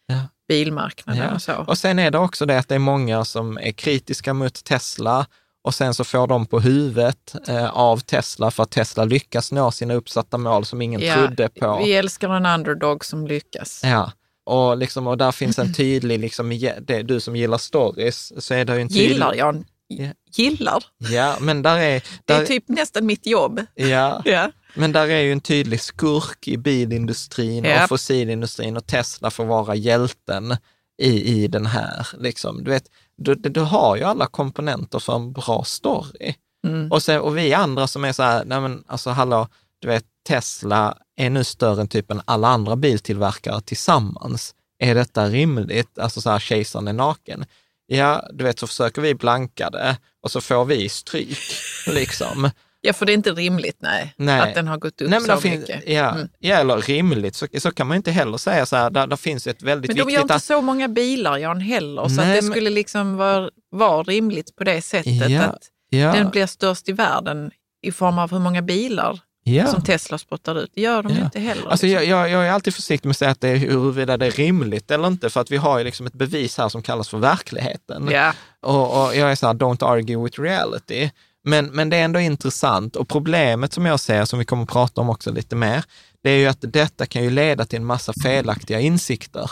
Speaker 1: Ja.
Speaker 2: bilmarknaden och så.
Speaker 1: Och sen är det också det att det är många som är kritiska mot Tesla och sen så får de på huvudet eh, av Tesla för att Tesla lyckas nå sina uppsatta mål som ingen
Speaker 2: Ja,
Speaker 1: trodde på.
Speaker 2: Vi älskar en underdog som lyckas.
Speaker 1: Ja. Och, liksom, och där finns en tydlig, liksom, det, du som gillar stories, så är det ju en tydlig...
Speaker 2: Gillar jag?
Speaker 1: Ja.
Speaker 2: Gillar?
Speaker 1: Ja, men där är,
Speaker 2: Det är
Speaker 1: där,
Speaker 2: typ nästan mitt jobb.
Speaker 1: ja,
Speaker 2: Ja.
Speaker 1: Men där är ju en tydlig skurk i bilindustrin
Speaker 2: Japp.
Speaker 1: och fossilindustrin och Tesla får vara hjälten i, i den här. Liksom. Du, vet, du du har ju alla komponenter för en bra story.
Speaker 2: Mm.
Speaker 1: Och, sen, och vi andra som är så här, nej men alltså hallå, du vet Tesla är nu större än typ än alla andra biltillverkare tillsammans. Är detta rimligt? Alltså så här, kejsaren är naken. Ja, du vet, så försöker vi blanka det och så får vi stryk. Liksom.
Speaker 2: ja, för det är inte rimligt nej,
Speaker 1: Nej.
Speaker 2: att den har gått upp
Speaker 1: Nej, men
Speaker 2: så
Speaker 1: finns,
Speaker 2: mycket.
Speaker 1: ja,
Speaker 2: Mm.
Speaker 1: ja, eller rimligt, så, så kan man inte heller säga så här, där, där finns ett väldigt
Speaker 2: Men de gör
Speaker 1: viktigt...
Speaker 2: inte
Speaker 1: att-
Speaker 2: så många bilar, Jan, heller. Så
Speaker 1: Nej,
Speaker 2: att det
Speaker 1: men-
Speaker 2: skulle liksom vara, vara rimligt på det sättet
Speaker 1: Ja,
Speaker 2: att
Speaker 1: ja,
Speaker 2: den blir störst i världen i form av hur många bilar
Speaker 1: ja.
Speaker 2: som Tesla spottar ut. Det gör de
Speaker 1: Ja.
Speaker 2: inte heller.
Speaker 1: Alltså
Speaker 2: liksom.
Speaker 1: jag, jag, är alltid försiktig med att säga att det är huruvida det är rimligt eller inte, för att vi har ju liksom ett bevis här som kallas för verkligheten.
Speaker 2: ja.
Speaker 1: Och, och jag är så här, don't argue with reality. Men, men det är ändå intressant och problemet som jag ser, som vi kommer att prata om också lite mer, det är ju att detta kan ju leda till en massa felaktiga insikter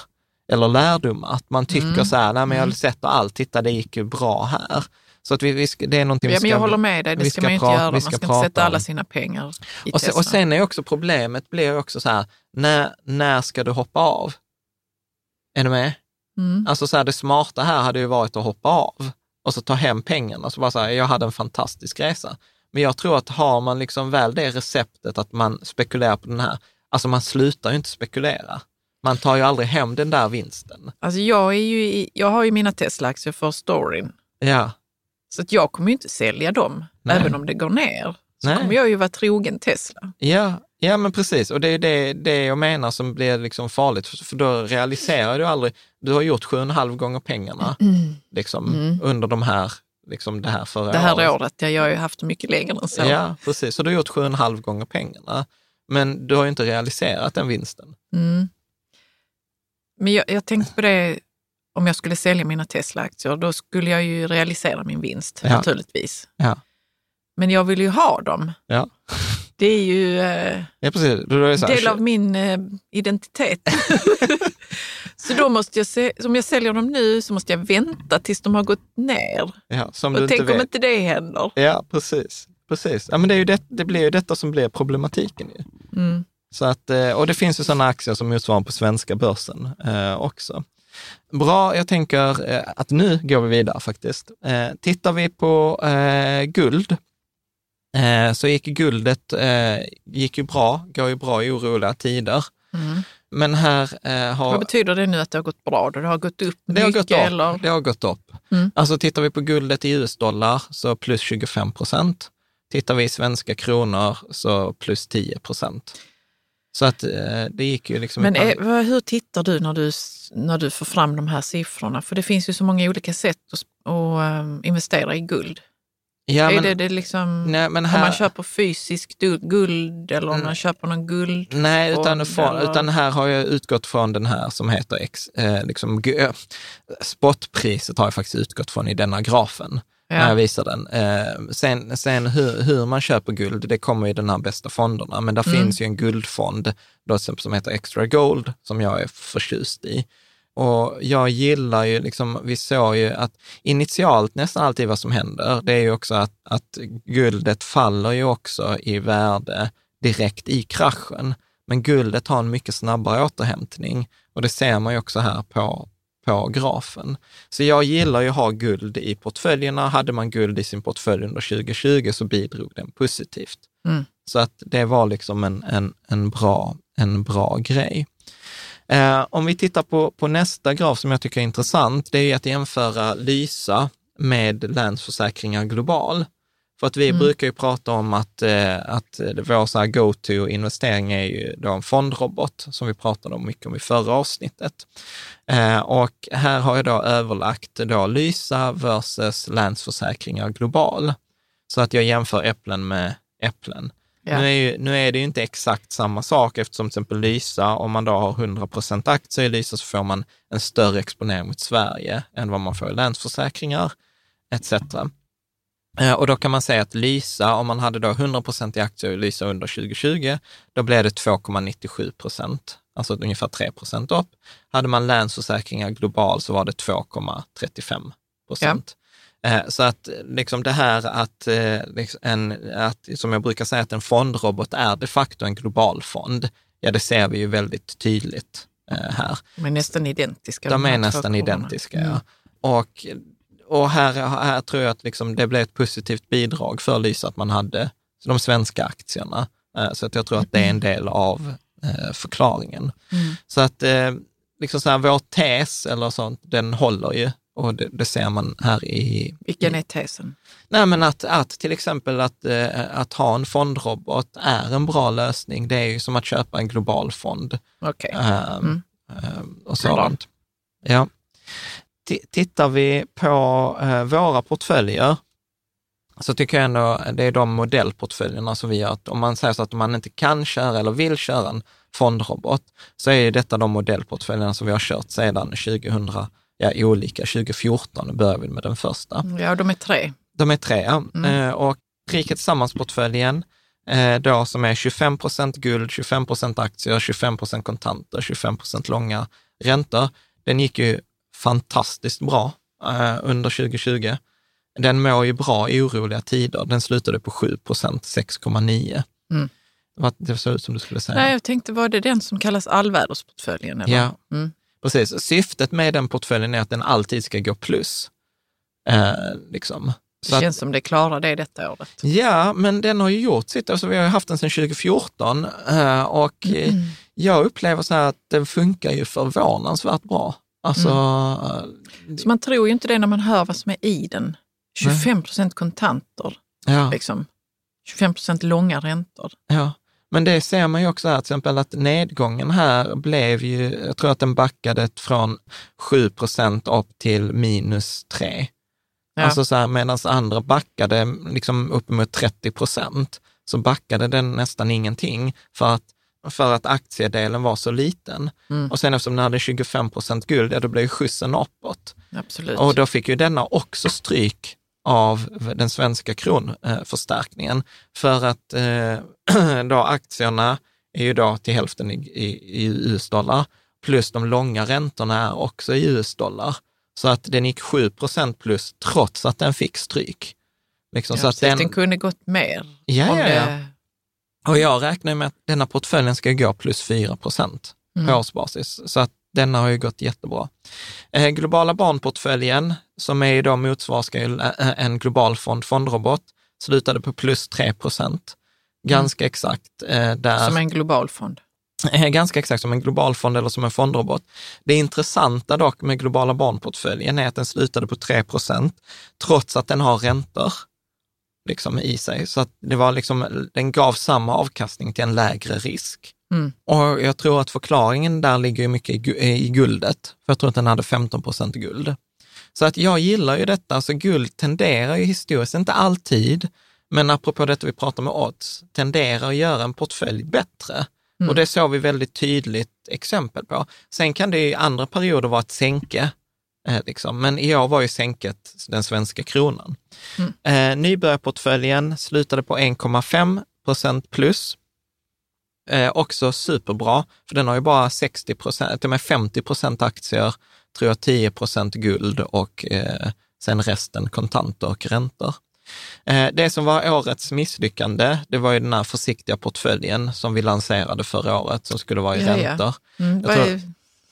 Speaker 1: eller lärdomar. Att man tycker
Speaker 2: Mm.
Speaker 1: så här, nej men jag sätter allt, titta det gick ju bra här. Så att vi, vi ska, det är någonting
Speaker 2: Ja,
Speaker 1: vi ska...
Speaker 2: jag håller med dig, det ska man ju inte göra. Man
Speaker 1: ska
Speaker 2: ska, inte sätta alla sina pengar i
Speaker 1: och, sen, och sen är också problemet blir också så här, när, när ska du hoppa av? Är du med?
Speaker 2: mm.
Speaker 1: Alltså så här, det smarta här hade ju varit att hoppa av och så ta hem pengarna. Så bara så här, jag hade en fantastisk resa. Men jag tror att har man liksom väl det receptet att man spekulerar på den här, alltså man slutar ju inte spekulera. Man tar ju aldrig hem den där vinsten.
Speaker 2: Alltså jag, är ju, jag har ju mina Tesla-aktier för storyn.
Speaker 1: Ja,
Speaker 2: Så att jag kommer ju inte sälja dem,
Speaker 1: Nej.
Speaker 2: även om det går ner. Så
Speaker 1: Nej.
Speaker 2: kommer jag ju vara trogen Tesla.
Speaker 1: Ja, ja men precis. Och det är det, det jag menar som blir liksom farligt, för då realiserar du aldrig, du har gjort sju och en halv gånger pengarna liksom, under de här, liksom det här förra
Speaker 2: Mm. Det här
Speaker 1: året.
Speaker 2: året, ja, jag har ju haft mycket längre än så.
Speaker 1: Ja, precis. Så du har gjort sju och en halv gånger pengarna. Men du har ju inte realiserat den vinsten.
Speaker 2: Mm. Men jag, jag tänkte på det, om jag skulle sälja mina Tesla-aktier, då skulle jag ju realisera min vinst
Speaker 1: Ja.
Speaker 2: naturligtvis.
Speaker 1: Ja,
Speaker 2: Men jag vill ju ha dem.
Speaker 1: ja.
Speaker 2: Det är ju eh,
Speaker 1: ja precis. Då är det
Speaker 2: del av min eh, identitet. så då måste jag, se, om jag säljer dem nu så måste jag vänta tills de har gått ner.
Speaker 1: ja, som
Speaker 2: Och
Speaker 1: inte
Speaker 2: tänk
Speaker 1: vet.
Speaker 2: om inte det händer.
Speaker 1: Ja, precis. precis. Ja, men det, är ju det, det blir ju detta som blir problematiken. Ju.
Speaker 2: Mm.
Speaker 1: Så att, eh, och det finns ju sådana aktier som motsvarar på svenska börsen eh, också. Bra, jag tänker eh, att nu går vi vidare faktiskt. Eh, tittar vi på eh, guld, eh, så gick guldet eh, gick ju bra, går ju bra i oroliga tider.
Speaker 2: Mm.
Speaker 1: Men här eh, har...
Speaker 2: Vad betyder det nu att det har gått bra? Då? Det har gått upp
Speaker 1: Det har
Speaker 2: mycket
Speaker 1: gått upp.
Speaker 2: eller?
Speaker 1: Det har gått upp.
Speaker 2: Mm.
Speaker 1: Alltså tittar vi på guldet i US-dollar så plus 25 procent. Tittar vi i svenska kronor så plus 10 procent. Så att eh, det gick ju liksom...
Speaker 2: Men är, vad- hur tittar du när, du när du får fram de här siffrorna? För det finns ju så många olika sätt att, att ehm, investera i guld.
Speaker 1: ja,
Speaker 2: är
Speaker 1: men,
Speaker 2: det, det liksom,
Speaker 1: nej, men
Speaker 2: om
Speaker 1: här,
Speaker 2: man köper fysiskt guld eller om
Speaker 1: Mm.
Speaker 2: man köper någon guld?
Speaker 1: Nej, utan, från,
Speaker 2: eller-
Speaker 1: utan här har jag utgått från den här som heter ex, eh, liksom, eh, spotpriset har jag faktiskt utgått från i denna grafen. När jag visar den. Eh, sen sen hur, hur man köper guld, det kommer i den här bästa fonderna, men där
Speaker 2: Mm.
Speaker 1: finns ju en guldfond då, som heter Extra Gold, som jag är förtjust i. Och jag gillar ju, liksom, vi såg ju att initialt nästan alltid vad som händer, det är ju också att, att guldet faller ju också i värde direkt i kraschen. Men guldet har en mycket snabbare återhämtning och det ser man ju också här på, på grafen. Så jag gillar ju att ha guld i portföljerna. Hade man guld i sin portfölj under 2020 så bidrog den positivt.
Speaker 2: Mm.
Speaker 1: Så att det var liksom en, en, en, bra, en bra grej. Eh, om vi tittar på, på nästa graf som jag tycker är intressant, det är att jämföra Lysa med Länsförsäkringar Global. För att vi
Speaker 2: Mm.
Speaker 1: brukar ju prata om att, eh, att vår så här go-to-investering är ju då en fondrobot, som vi pratade om mycket om i förra avsnittet. Eh, och här har jag då överlagt då Lysa versus Länsförsäkringar Global. Så att jag jämför äpplen med äpplen.
Speaker 2: Ja.
Speaker 1: Nu, är ju, nu är det ju inte exakt samma sak eftersom till exempel Lysa, om man då har 100 procent aktier i Lysa så får man en större exponering mot Sverige än vad man får i Länsförsäkringar etc. Eh, Och då kan man säga att Lysa, om man hade då 100 procent i aktier i Lysa under 2020, då blev det 2,97 procent, alltså ungefär 3 procent upp. Hade man Länsförsäkringar global så var det 2,35 procent. Eh, Så att liksom det här att, eh, liksom en, att, som jag brukar säga, att en fondrobot är de facto en global fond, ja det ser vi ju väldigt tydligt här.
Speaker 2: De är nästan identiska.
Speaker 1: De
Speaker 2: här
Speaker 1: är nästan identiska,
Speaker 2: Mm.
Speaker 1: ja. Och, och här, här tror jag att liksom det blev ett positivt bidrag för Lysa att man hade de svenska aktierna. Eh, Så att jag tror att det är en del av eh, förklaringen.
Speaker 2: Mm.
Speaker 1: Så att eh, liksom så här, vår tes eller sånt, den håller ju. Och det, det ser man här i...
Speaker 2: Vilken är tesen?
Speaker 1: Nej, men att, att till exempel att, att ha en fondrobot är en bra lösning. Det är ju som att köpa en global fond.
Speaker 2: Okej.
Speaker 1: Ehm,
Speaker 2: Mm.
Speaker 1: ehm, och sådant. Ja. Tittar vi på eh, våra portföljer så tycker jag ändå det är de modellportföljerna som vi gör. Att Om man säger så att man inte kan köra eller vill köra en fondrobot, så är detta de modellportföljerna som vi har kört sedan 2000, ja olika, 2014 började vi med den första.
Speaker 2: Ja, de är tre.
Speaker 1: De är tre, ja.
Speaker 2: Mm.
Speaker 1: Eh, och Riket Tillsammans-portföljen, eh, då som är 25 procent guld, 25 procent aktier, 25 procent kontanter, 25 procent långa räntor. Den gick ju fantastiskt bra eh, under 2020. Den mår ju bra i oroliga tider. Den slutade på 7 procent, 6,9.
Speaker 2: Mm.
Speaker 1: Det såg ut som du skulle säga.
Speaker 2: Nej, jag tänkte, var det den som kallas allvädersportföljen? Eller?
Speaker 1: Ja,
Speaker 2: Mm.
Speaker 1: precis. Syftet med den portföljen är att den alltid ska gå plus. Eh, liksom.
Speaker 2: Det
Speaker 1: Så att-
Speaker 2: känns som det klarar det detta året.
Speaker 1: Ja, men den har ju gjort sitt. Alltså, vi har haft den sedan 2014 eh, och eh, jag upplever så här att den funkar ju förvånansvärt bra. Alltså, eh,
Speaker 2: Så man tror ju inte det när man hör vad som är i den. 25 procent kontanter,
Speaker 1: Ja.
Speaker 2: liksom. 25 procent långa räntor.
Speaker 1: Ja, men det ser man ju också här, till exempel att nedgången här blev ju, jag tror att den backade från 7 procent upp till minus 3.
Speaker 2: Ja.
Speaker 1: Alltså så här, medan andra backade liksom uppemot 30 procent, så backade den nästan ingenting för att, för att aktiedelen var så liten.
Speaker 2: Mm.
Speaker 1: Och sen eftersom den hade 25 procent guld, ja då blev ju skjussen uppåt.
Speaker 2: Absolut.
Speaker 1: Och då fick ju denna också stryk av den svenska kronförstärkningen. För att eh, då aktierna är ju då till hälften i, i, i US-dollar, plus de långa räntorna är också i US-dollar. Så att den gick 7 procent plus trots att den fick stryk. Liksom,
Speaker 2: ja,
Speaker 1: så att den,
Speaker 2: den kunde gått mer.
Speaker 1: ja, ja, ja.
Speaker 2: det-
Speaker 1: Och jag räknar med att denna portföljen ska gå plus 4 procent
Speaker 2: Mm.
Speaker 1: på årsbasis. Så att denna har ju gått jättebra. Eh, globala barnportföljen, som är då motsvarar eh, en global fond, fondrobot, slutade på plus 3 procent. Ganska exakt eh, där.
Speaker 2: Som en global fond.
Speaker 1: Eh, Ganska exakt som en global fond eller som en fondrobot. Det intressanta dock med globala barnportföljen är att den slutade på 3 procent, trots att den har räntor liksom i sig. Så att det var liksom, den gav samma avkastning till en lägre risk.
Speaker 2: Mm.
Speaker 1: Och jag tror att förklaringen där ligger mycket i, gu- i guldet, för jag tror att den hade 15 procent guld. Så att jag gillar ju detta, alltså guld tenderar ju historiskt, inte alltid, men apropå detta vi pratar med odds, tenderar att göra en portfölj bättre.
Speaker 2: Mm.
Speaker 1: Och det såg vi väldigt tydligt exempel på. Sen kan det i andra perioder vara ett sänke, eh, liksom. men i år var ju sänket den svenska kronan.
Speaker 2: Mm.
Speaker 1: Eh, nybörjarportföljen slutade på 1,5 procent plus. Eh, också superbra, för den har ju bara 60 procent, till och med 50 procent aktier, tror jag 10 procent guld och eh, sen resten kontanter och räntor. Eh, det som var årets misslyckande, det var ju den här försiktiga portföljen som vi lanserade förra året, som skulle vara i
Speaker 2: Ja, ja.
Speaker 1: räntor.
Speaker 2: Mm.
Speaker 1: Jag
Speaker 2: Vad
Speaker 1: tror-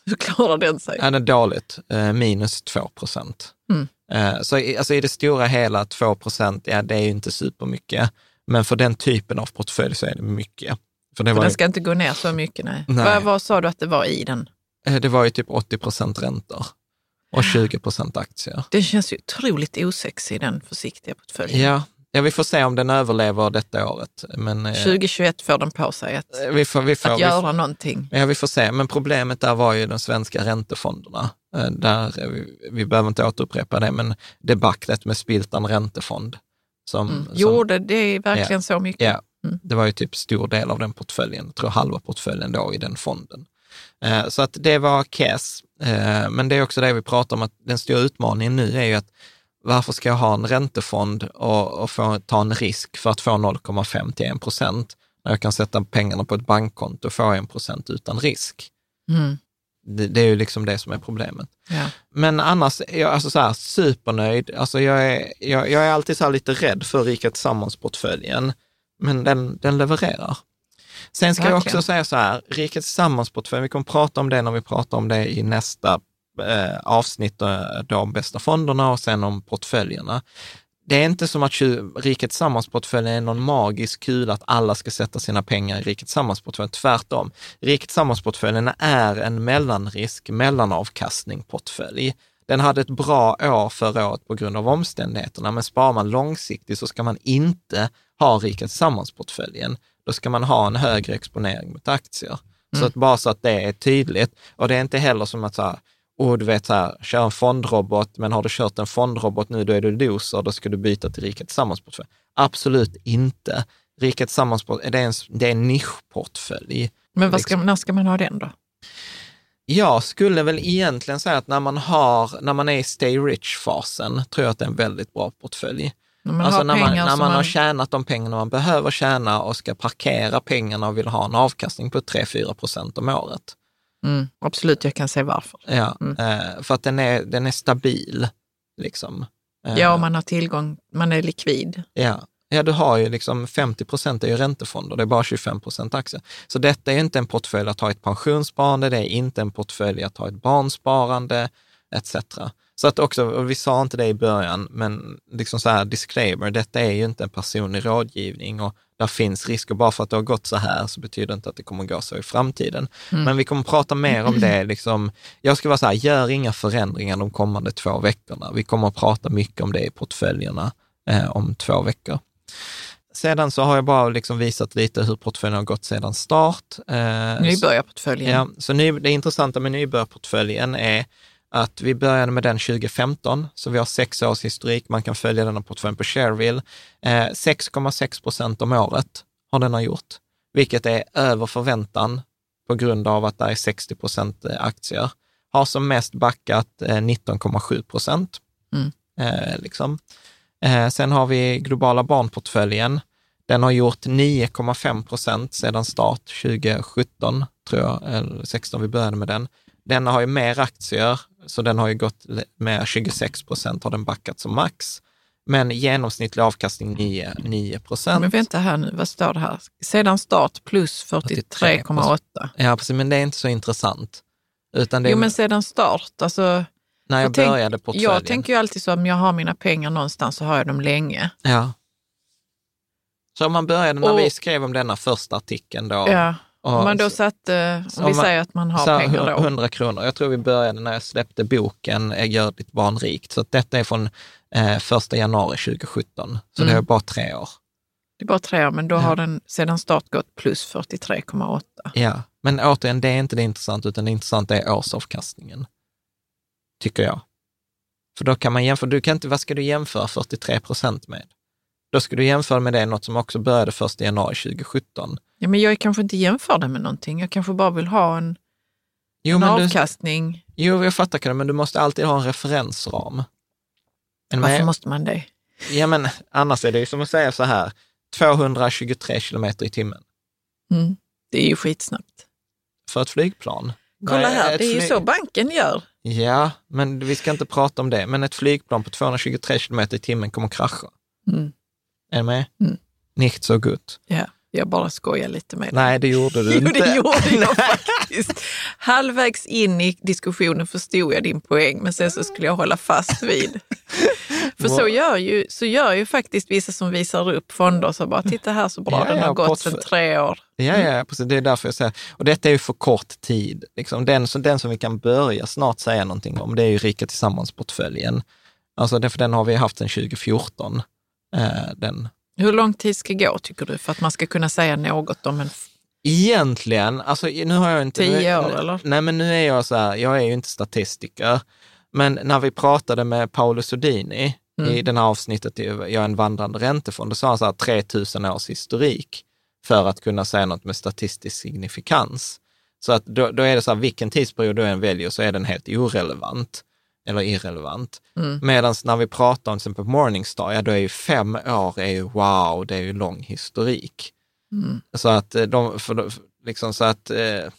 Speaker 2: hur klarar den sig?
Speaker 1: Ja, det är dåligt, eh, minus 2 procent.
Speaker 2: Mm.
Speaker 1: Eh, så alltså i det stora hela 2 procent, ja det är ju inte supermycket, men för den typen av portfölj så är det mycket. För det
Speaker 2: För den
Speaker 1: ju,
Speaker 2: ska inte gå ner så mycket. Nej.
Speaker 1: Nej.
Speaker 2: Vad, vad sa du att det var i den?
Speaker 1: eh, det var ju typ 80 procent räntor och 20 procent aktier.
Speaker 2: Den känns ju otroligt osexig, den försiktiga portföljen.
Speaker 1: Ja, ja, vi får se om den överlever detta året. Men, eh,
Speaker 2: 2021 får den på sig att,
Speaker 1: vi får, vi får,
Speaker 2: att
Speaker 1: vi
Speaker 2: göra
Speaker 1: får,
Speaker 2: någonting.
Speaker 1: Ja, vi får se. Men problemet där var ju de svenska räntefonderna. Eh, Där, eh, vi, vi behöver inte återupprepa det, men debaclet med Spiltan räntefond. Som,
Speaker 2: Mm.
Speaker 1: som,
Speaker 2: Gjorde det verkligen så mycket?
Speaker 1: Ja,
Speaker 2: Mm.
Speaker 1: det var ju typ stor del av den portföljen, jag tror halva portföljen då i den fonden. Eh, Så att det var KES, Eh, men det är också det vi pratar om, att den stora utmaningen nu är ju att varför ska jag ha en räntefond och, och få ta en risk för att få 0,5 till 1 procent när jag kan sätta pengarna på ett bankkonto och få 1 procent utan risk?
Speaker 2: Mm.
Speaker 1: Det, det är ju liksom det som är problemet.
Speaker 2: Ja.
Speaker 1: Men annars, jag alltså så här, supernöjd. Alltså jag, är, jag, jag är alltid så här lite rädd för Rika Tillsammans-portföljen, men den, den levererar. Sen ska jag
Speaker 2: Verkligen.
Speaker 1: också säga så här, Rika Tillsammans-portföljen, vi kommer prata om det när vi pratar om det i nästa eh, avsnitt, eh, då om bästa fonderna och sen om portföljerna. Det är inte som att Riket Tillsammans-portföljen är någon magisk kula att alla ska sätta sina pengar i Riket Tillsammans-portföljen. Tvärtom. Riket Tillsammans-portföljen är en mellanrisk, mellanavkastning-portfölj. Den hade ett bra år förra året på grund av omständigheterna, men sparar man långsiktigt så ska man inte ha Riket Tillsammans-portföljen. Då ska man ha en högre exponering mot aktier. Så att bara så att det är tydligt. Och det är inte heller som att så här, oh, du vet så här, kör en fondrobot, men har du kört en fondrobot nu, då är du loser, då ska du byta till Rika Tillsammans-portfölj. Absolut inte. Rika Tillsammans-portfölj, det är en, det är en nischportfölj.
Speaker 2: Men vad ska,
Speaker 1: Liksom.
Speaker 2: när ska man ha den då?
Speaker 1: Jag skulle väl egentligen säga att när man, har, när man är i stay rich-fasen, tror jag att det är en väldigt bra portfölj.
Speaker 2: När man
Speaker 1: alltså
Speaker 2: har
Speaker 1: när man, när man har tjänat de pengarna man behöver tjäna och ska parkera pengarna och vill ha en avkastning på 3-4 procent om året.
Speaker 2: Mm, absolut, jag kan se varför.
Speaker 1: Ja,
Speaker 2: Mm.
Speaker 1: eh, för att den är, den är stabil. Liksom. Eh,
Speaker 2: Ja, man har tillgång, man är likvid.
Speaker 1: ja. ja, du har ju liksom 50 procent är ju räntefonder, det är bara 25 procent aktier. Så detta är inte en portfölj att ha ett pensionssparande, det är inte en portfölj att ha ett barnsparande etc. Så att också, och vi sa inte det i början, men liksom så här disclaimer, detta är ju inte en personlig rådgivning och där finns risker. Bara för att det har gått så här så betyder inte att det kommer gå så i framtiden. Mm. Men vi kommer prata mer om det. Liksom, jag ska vara så här, gör inga förändringar de kommande två veckorna. Vi kommer att prata mycket om det i portföljerna eh, om två veckor. Sedan så har jag bara liksom visat lite hur portföljen har gått sedan start.
Speaker 2: Eh, Nybörjarportföljen.
Speaker 1: Ja, så ny, det intressanta med nybörjarportföljen är att vi började med den 2015, så vi har sex års historik. Man kan följa denna portföljen på Shareville. 6,6 eh, procent om året har den har gjort, vilket är över förväntan på grund av att det är 60 procent eh, aktier. Har som mest backat 19,7 eh, procent. Mm. Eh, liksom. eh, sen har vi globala barnportföljen. Den har gjort 9,5 procent sedan start 2017, tror jag, eller 16 vi började med den. Denna har ju mer aktier, så den har ju gått med 26 procent, har den backat som max. Men genomsnittlig avkastning 9, 9 procent.
Speaker 2: Men vänta här nu, vad står det här? Sedan start plus 43,8.
Speaker 1: Ja, precis, men det är inte så intressant. Utan det
Speaker 2: jo, men sedan start, alltså.
Speaker 1: När jag, jag började tänk, portföljen.
Speaker 2: Jag tänker ju alltid så, om jag har mina pengar någonstans så har jag dem länge.
Speaker 1: Ja. Så om man började när och, vi skrev om denna första artikeln då,
Speaker 2: ja. Om man då satte, om vi man, säger att man har pengar då?
Speaker 1: 100 kronor. Jag tror vi började när jag släppte boken Gör ditt barn rikt. Så detta är från eh, 1 januari 2017. Så mm. det är bara tre år.
Speaker 2: Det är bara tre år, men då ja. har den sedan start gått plus 43,8.
Speaker 1: Ja, men återigen, det är inte det intressanta, utan det intressanta är årsavkastningen. Tycker jag. För då kan man jämföra, du kan inte, vad ska du jämföra 43 procent med? Då ska du jämföra med det, något som också började 1 januari 2017.
Speaker 2: Ja, men jag kanske inte jämför det med någonting. Jag kanske bara vill ha en, jo, en avkastning.
Speaker 1: Du, jo, jag fattar det, men du måste alltid ha en referensram.
Speaker 2: En Varför med, måste man det?
Speaker 1: Ja, men annars är det ju som att säga så här, 223 kilometer i timmen.
Speaker 2: Mm, det är ju skitsnabbt.
Speaker 1: För ett flygplan.
Speaker 2: Kolla här, det är ju så banken gör.
Speaker 1: Ja, men vi ska inte prata om det. Men ett flygplan på 223 kilometer i timmen kommer krascha. Mm. Är du med? Mm. Nicht so gut.
Speaker 2: Ja. Jag bara skojar lite med dig.
Speaker 1: Nej, det gjorde du inte.
Speaker 2: Jo, det gjorde jag faktiskt. Halvvägs in i diskussionen förstod jag din poäng, men sen så skulle jag hålla fast vid. För så gör, ju, så gör ju faktiskt vissa som visar upp fonder, så bara titta här så bra ja, den har ja, gått sedan tre år.
Speaker 1: Ja, ja, precis. Det är därför jag säger, och detta är ju för kort tid. Liksom den, den som vi kan börja snart säga någonting om, det är ju Rika Tillsammans-portföljen. Alltså, den har vi haft sedan 2014. Eh, den
Speaker 2: hur lång tid ska gå tycker du för att man ska kunna säga något om en
Speaker 1: Egentligen, alltså nu har jag inte...
Speaker 2: Tio år eller?
Speaker 1: Nej, men nu är jag så här, jag är ju inte statistiker, men när vi pratade med Paolo Sodini mm. i det här avsnittet, jag är en vandrande räntefond, då sa han så här 3000 års historik för att kunna säga något med statistisk signifikans. Så att då, då är det så här, vilken tidsperiod du än väljer så är den helt orelevant eller irrelevant. Mm. Medan när vi pratar om till exempel Morningstar, ja då är ju fem år är ju wow, det är ju lång historik. Mm. Så att eh, de, för, liksom så att eh,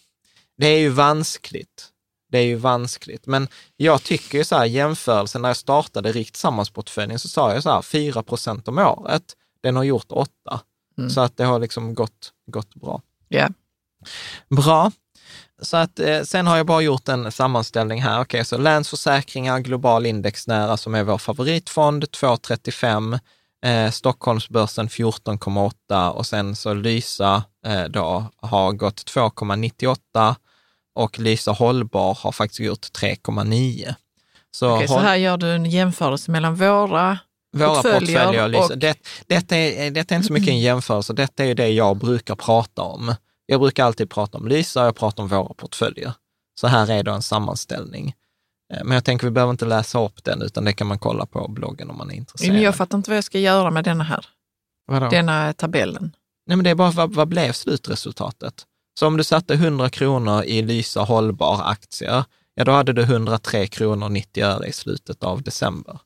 Speaker 1: det är ju vanskligt. Det är ju vanskligt. Men jag tycker ju så här jämförelsen, när jag startade Rikt Sammansportföljen så sa jag så här 4 procent om året. Den har gjort 8. Mm. Så att det har liksom gått, gått bra.
Speaker 2: Yeah.
Speaker 1: Bra. Så att, eh, sen har jag bara gjort en sammanställning här. Okej, okay, så Länsförsäkringar, Global indexnära som är vår favoritfond, 2,35. Eh, Stockholmsbörsen 14,8 och sen så Lysa eh, då har gått 2,98 och Lysa Hållbar har faktiskt gjort 3,9.
Speaker 2: Så, okay, så här gör du en jämförelse mellan våra våra portföljer, portföljer.
Speaker 1: Och... Det, detta, är, detta är inte så mycket en jämförelse, detta är ju det jag brukar prata om. Jag brukar alltid prata om Lysa och jag pratar om våra portföljer. Så här är då en sammanställning. Eh, men jag tänker vi behöver inte läsa upp den, utan det kan man kolla på bloggen om man är intresserad.
Speaker 2: Men jag fattar inte vad jag ska göra med denna här. Vadå? Denna tabellen.
Speaker 1: Nej, men det är bara vad, vad blev slutresultatet? Så om du satte 100 kronor i Lysa hållbar aktier, ja då hade du 103 kronor 90 öre i slutet av december.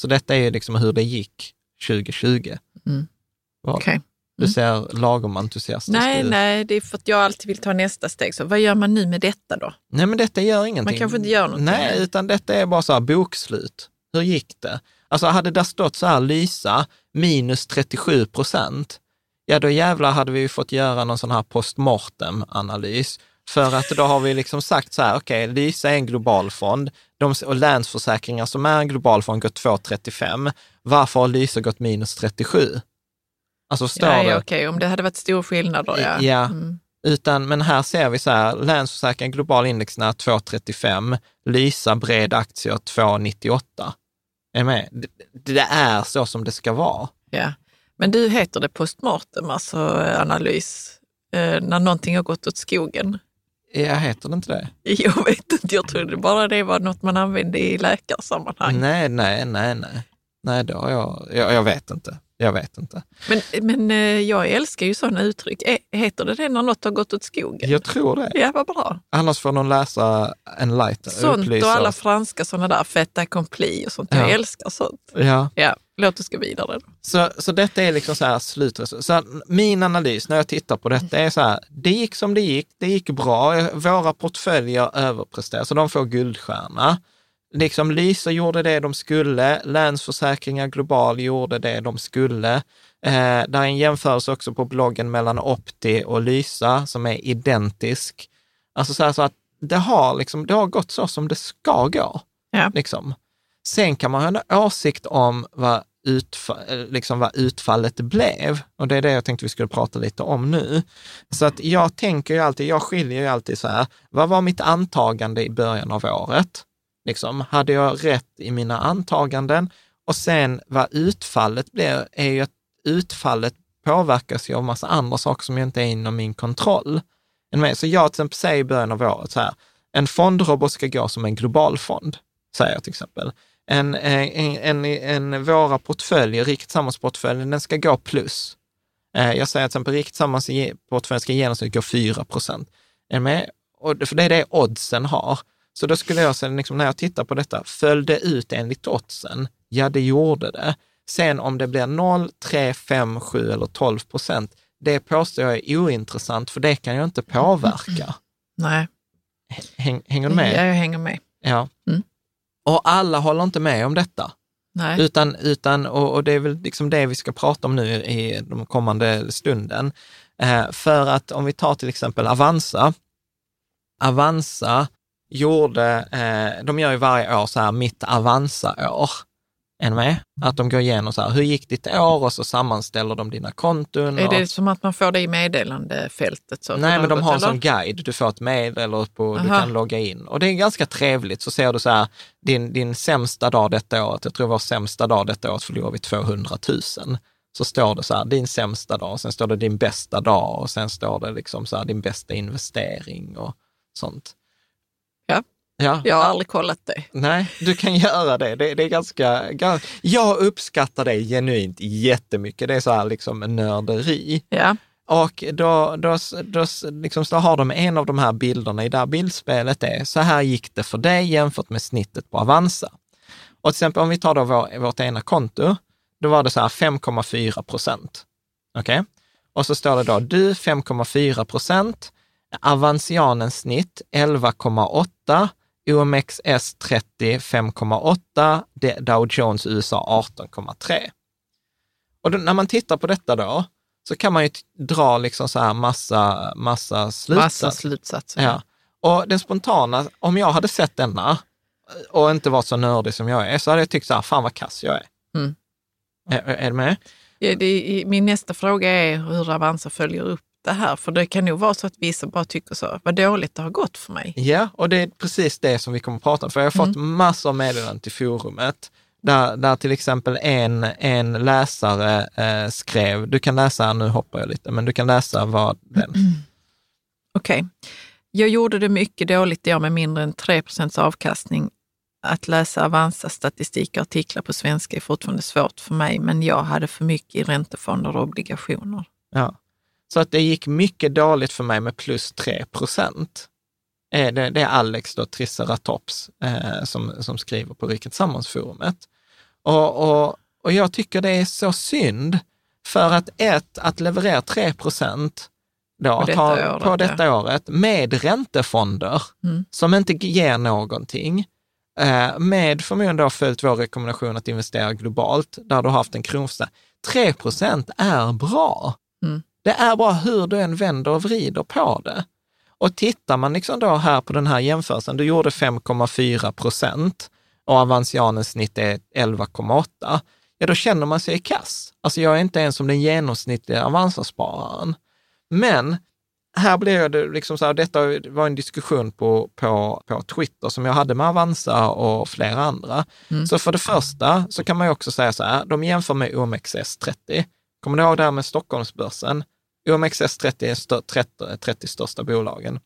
Speaker 1: Så detta är ju liksom hur det gick 2020.
Speaker 2: Mm. Okej. Okay.
Speaker 1: Du mm. ser lagom entusiastisk
Speaker 2: Nej, ut. nej, det är för att jag alltid vill ta nästa steg. Så vad gör man nu med detta då?
Speaker 1: Nej, men detta gör ingenting.
Speaker 2: Man kanske inte gör någonting.
Speaker 1: Nej, utan detta är bara så här bokslut. Hur gick det? Alltså hade det stått så här Lysa minus 37 procent, ja då jävlar hade vi fått göra någon sån här postmortem-analys. För att då har vi liksom sagt så här, okej, okay, Lysa är en global fond de, och Länsförsäkringar som är en global fond går 2,35. Varför har Lysa gått minus 37?
Speaker 2: Alltså står ja, ja, det... Okej, okay. om det hade varit stor skillnad då, ja.
Speaker 1: ja. Mm. Utan, men här ser vi så här, Länsförsäkringar global indexnära 2,35, Lysa bred aktier 2,98. Är med? Det, det är så som det ska vara.
Speaker 2: Ja, men du heter det postmortem, alltså analys, eh, när någonting har gått åt skogen?
Speaker 1: Jag heter det inte det?
Speaker 2: Jag vet inte, jag trodde bara det var något man använde i läkarsammanhang.
Speaker 1: Nej, nej, nej, nej. Nej, då jag, jag, jag vet inte. Jag vet inte.
Speaker 2: Men, men eh, jag älskar ju sådana uttryck. Heter det det när något har gått åt skogen?
Speaker 1: Jag tror det.
Speaker 2: Ja, vad bra.
Speaker 1: Annars får någon läsa en light.
Speaker 2: Sånt upplysa. och alla franska sådana där, feta accompli och sånt. Ja. Jag älskar sånt. Ja. ja. Låt oss gå vidare. Då.
Speaker 1: Så, så detta är liksom så här slutresultat. min analys när jag tittar på detta är så här, det gick som det gick, det gick bra, våra portföljer överpresterar, så de får guldstjärna liksom Lysa gjorde det de skulle, Länsförsäkringar Global gjorde det de skulle. Eh, där är en jämförelse också på bloggen mellan Opti och Lysa som är identisk. Alltså så, så att det har, liksom, det har gått så som det ska gå. Ja. Liksom. Sen kan man ha en åsikt om vad, utfall, liksom vad utfallet blev. Och det är det jag tänkte vi skulle prata lite om nu. Så att jag tänker ju alltid, jag skiljer ju alltid så här, vad var mitt antagande i början av året? Liksom, hade jag rätt i mina antaganden? Och sen vad utfallet blir, är ju att utfallet påverkas ju av massa andra saker som ju inte är inom min kontroll. Så jag till exempel säger i början av året så här, en fondrobot ska gå som en global fond, säger jag till exempel. En, eh, en, en, en, våra portföljer, Rikt Sammansportföljen, den ska gå plus. Eh, jag säger till exempel Rikt Sammansportföljen ska genomsnittligt gå 4 procent. För det är det oddsen har. Så då skulle jag säga, liksom, när jag tittar på detta, föll det ut enligt oddsen? Ja, det gjorde det. Sen om det blir 0, 3, 5, 7 eller 12 procent, det påstår jag är ointressant, för det kan jag inte påverka.
Speaker 2: Nej.
Speaker 1: Häng, hänger du med?
Speaker 2: Ja, jag hänger med.
Speaker 1: Ja. Mm. Och alla håller inte med om detta. Nej. Utan, utan, och, och det är väl liksom det vi ska prata om nu i de kommande stunden. Eh, för att om vi tar till exempel Avanza. Avanza gjorde, eh, de gör ju varje år så här mitt Avanza-år. Är ni med? Att de går igenom så här, hur gick ditt år och så sammanställer de dina konton.
Speaker 2: Är det som att man får det i meddelandefältet? Så
Speaker 1: Nej, men de har en sån guide. Du får ett medel och på, du kan logga in. Och det är ganska trevligt. Så ser du så här, din, din sämsta dag detta året, jag tror vår sämsta dag detta året förlorade vi 200 000 så står det så här, din sämsta dag, och sen står det din bästa dag och sen står det liksom så här, din bästa investering och sånt.
Speaker 2: Ja. Ja. Jag har aldrig kollat det.
Speaker 1: Nej, du kan göra det. Det, det är ganska, ganska... Jag uppskattar det genuint jättemycket. Det är så här liksom nörderi.
Speaker 2: Ja.
Speaker 1: Och då, då, då, liksom, så har de en av de här bilderna i det här bildspelet är, så här gick det för dig jämfört med snittet på Avanza. Och till exempel om vi tar då vår, vårt ena konto, då var det så här 5,4 procent. Okej? Okay? Och så står det då, du 5,4 procent, Avancianens snitt 11,8, OMXS 30 5,8, Dow Jones USA 18,3. Och då, när man tittar på detta då, så kan man ju dra liksom så här massa, massa slutsatser.
Speaker 2: Massa slutsatser.
Speaker 1: Ja. Och den spontana, om jag hade sett denna och inte varit så nördig som jag är, så hade jag tyckt så här, fan vad kass jag är. Mm. Är, är du med?
Speaker 2: Ja, det, min nästa fråga är hur Avanza följer upp det här? För det kan nog vara så att vissa bara tycker så, vad dåligt det har gått för mig.
Speaker 1: Ja, och det är precis det som vi kommer att prata om. För jag har fått mm. massor av meddelanden till forumet där, där till exempel en, en läsare eh, skrev, du kan läsa, nu hoppar jag lite, men du kan läsa vad den... Mm.
Speaker 2: Okej. Okay. Jag gjorde det mycket dåligt år med mindre än 3% avkastning. Att läsa Avanza statistik och artiklar på svenska är fortfarande svårt för mig, men jag hade för mycket i räntefonder och obligationer.
Speaker 1: Ja. Så att det gick mycket dåligt för mig med plus 3 procent. Det, det är Alex då, Triceratops eh, som, som skriver på Riket Sammansforumet. Och, och, och jag tycker det är så synd, för att ett, att leverera 3 procent då, på, detta, ha, året, på detta ja. året med räntefonder mm. som inte ger någonting, eh, med förmodligen då följt vår rekommendation att investera globalt, där du har haft en kronförstärkning. 3 procent är bra. Mm. Det är bara hur du än vänder och vrider på det. Och tittar man liksom då här på den här jämförelsen, du gjorde 5,4 procent och Avanzianens snitt är 11,8, ja då känner man sig i kass. Alltså jag är inte ens som den genomsnittliga Avanza-spararen. Men här blev det liksom så här, detta var en diskussion på, på, på Twitter som jag hade med Avanza och flera andra. Mm. Så för det första så kan man ju också säga så här, de jämför med OMXS30. Kommer ni ihåg det här med Stockholmsbörsen? OMXS30 är de 30, 30 största bolagen.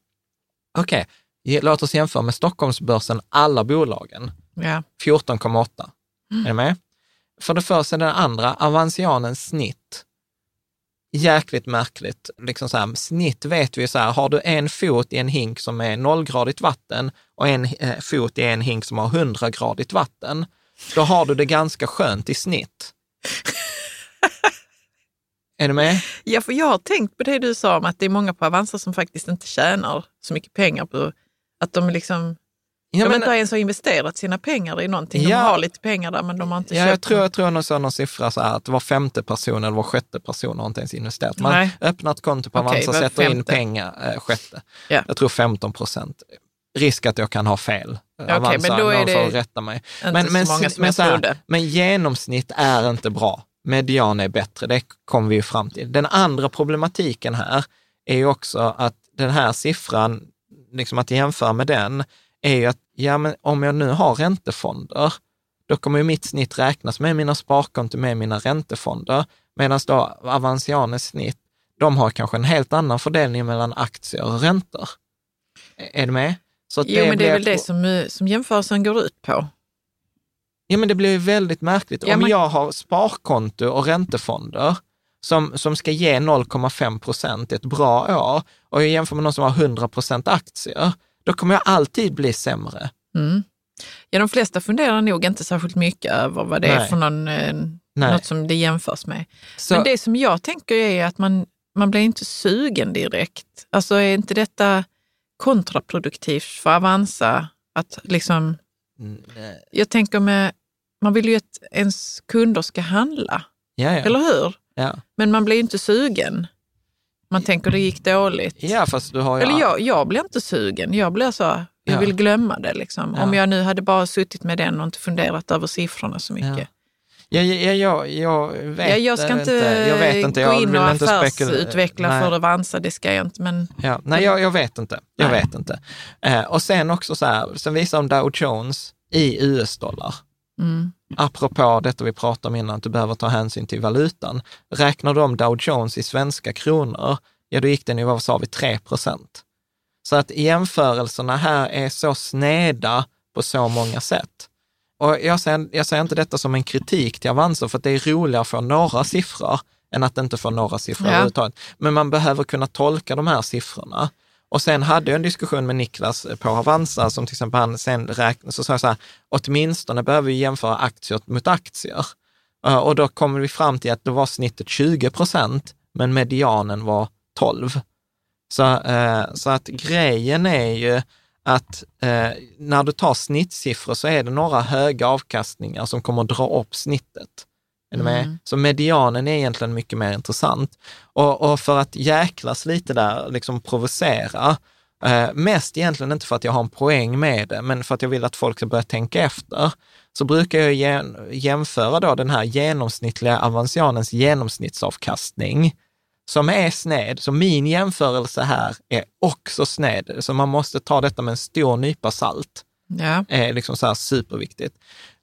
Speaker 1: Okej, okay. låt oss jämföra med Stockholmsbörsen, alla bolagen.
Speaker 2: Ja.
Speaker 1: 14,8. Mm. Är ni med? För det första, den andra, Avanzianens snitt jäkligt märkligt. Liksom så här, snitt vet vi så här, har du en fot i en hink som är nollgradigt vatten och en eh, fot i en hink som har hundragradigt vatten, då har du det ganska skönt i snitt. Är du med?
Speaker 2: Ja, för jag har tänkt på det du sa om att det är många på Avanza som faktiskt inte tjänar så mycket pengar på att de liksom Ja, de men, inte ens har investerat sina pengar i någonting. De har lite pengar där, men de har inte
Speaker 1: ja,
Speaker 2: köpt.
Speaker 1: Jag tror, jag tror någon sån siffra så här, att var femte person eller var sjätte person har inte ens investerat. Man Nej. öppnar ett konto på Avanza, okay, sätter in pengar, äh, sjätte. Ja. Jag tror 15 procent. Risk att jag kan ha fel.
Speaker 2: Okay, Avanza, men då är det får
Speaker 1: rätta mig.
Speaker 2: Inte men, så men, många som men, jag trodde.
Speaker 1: Men genomsnitt är inte bra. Median är bättre, det kommer vi ju fram till. Den andra problematiken här är ju också att den här siffran, liksom att jämföra med den, är ju att ja, men om jag nu har räntefonder, då kommer ju mitt snitt räknas med mina sparkonton, med mina räntefonder, medan då Avanzianes snitt, de har kanske en helt annan fördelning mellan aktier och räntor. Är du med?
Speaker 2: Så jo, det men det är väl det som, som jämförelsen går ut på.
Speaker 1: Ja, men det blir ju väldigt märkligt. Ja, Om jag har sparkonto och räntefonder som, som ska ge 0,5 procent ett bra år och jag jämför med någon som har 100 procent aktier, då kommer jag alltid bli sämre.
Speaker 2: Mm. Ja, de flesta funderar nog inte särskilt mycket över vad det Nej. är för någon, eh, något som det jämförs med. Så, Men det som jag tänker är att man, man blir inte sugen direkt. Alltså är inte detta kontraproduktivt för Avanza? Att liksom. Jag tänker med, man vill ju att ens kunder ska handla,
Speaker 1: ja, ja.
Speaker 2: eller hur?
Speaker 1: Ja.
Speaker 2: Men man blir inte sugen. Man tänker det gick dåligt.
Speaker 1: Ja, fast du har ju...
Speaker 2: Eller jag, jag blir inte sugen. Jag blir så, jag ja. vill glömma det. Liksom. Om jag nu hade bara suttit med den och inte funderat över siffrorna så mycket.
Speaker 1: Ja, ja, ja, jag vet
Speaker 2: ja, Jag ska inte,
Speaker 1: jag vet inte.
Speaker 2: gå in och affärsutveckla för Avanza, det ska jag inte. Men,
Speaker 1: ja, nej, jag, jag vet inte. Jag nej. vet inte. Eh, och sen också så här, sen visar de Dow Jones i US-dollar.
Speaker 2: Mm.
Speaker 1: Apropå detta vi pratade om innan, att du behöver ta hänsyn till valutan. Räknar om Dow Jones i svenska kronor, ja då gick den i, vad sa vi, 3 procent. Så att jämförelserna här är så sneda på så många sätt. Och jag säger, jag säger inte detta som en kritik till Avanza, för att det är roligare att få några siffror än att inte få några siffror ja. överhuvudtaget. Men man behöver kunna tolka de här siffrorna. Och sen hade jag en diskussion med Niklas på Avanza, som till exempel han sen räknade, så sa jag så här, åtminstone behöver vi jämföra aktier mot aktier. Eh, och då kommer vi fram till att då var snittet 20 procent, men medianen var 12. Så, eh, så att grejen är ju att eh, när du tar snittsiffror så är det några höga avkastningar som kommer att dra upp snittet. Är? Mm. Så medianen är egentligen mycket mer intressant. Och, och för att jäklas lite där, liksom provocera, eh, mest egentligen inte för att jag har en poäng med det, men för att jag vill att folk ska börja tänka efter, så brukar jag jämföra då den här genomsnittliga Avanzianens genomsnittsavkastning, som är sned. Så min jämförelse här är också sned, så man måste ta detta med en stor nypa salt.
Speaker 2: Ja.
Speaker 1: är liksom så här superviktigt.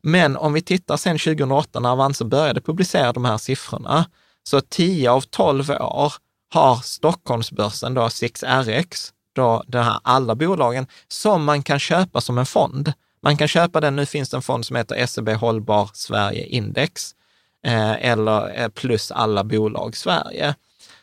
Speaker 1: Men om vi tittar sen 2008 när Avanza började publicera de här siffrorna, så 10 av 12 år har Stockholmsbörsen, då 6RX, då det här alla bolagen, som man kan köpa som en fond. Man kan köpa den, nu finns det en fond som heter SEB Hållbar Sverige Index, eh, eller eh, plus alla bolag Sverige.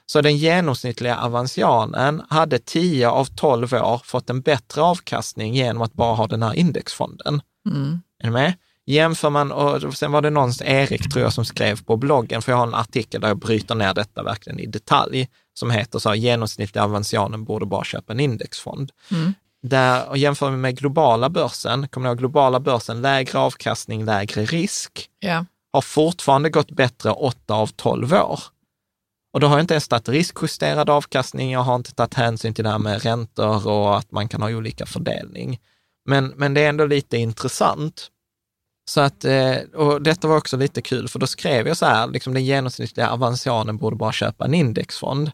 Speaker 1: Så den genomsnittliga Avanzianen hade 10 av 12 år fått en bättre avkastning genom att bara ha den här indexfonden.
Speaker 2: Mm.
Speaker 1: Är du med? Jämför man, och sen var det någon, Erik tror jag, som skrev på bloggen, för jag har en artikel där jag bryter ner detta verkligen i detalj, som heter så här, genomsnittliga Avanzianen borde bara köpa en indexfond.
Speaker 2: Mm.
Speaker 1: Där, och jämför vi med globala börsen, kommer ni ihåg globala börsen, lägre avkastning, lägre risk,
Speaker 2: ja.
Speaker 1: har fortfarande gått bättre 8 av 12 år. Och då har jag inte ens tagit riskjusterad avkastning, jag har inte tagit hänsyn till det här med räntor och att man kan ha olika fördelning. Men, men det är ändå lite intressant. Så att, eh, och detta var också lite kul, för då skrev jag så här, liksom den genomsnittliga avansianen borde bara köpa en indexfond.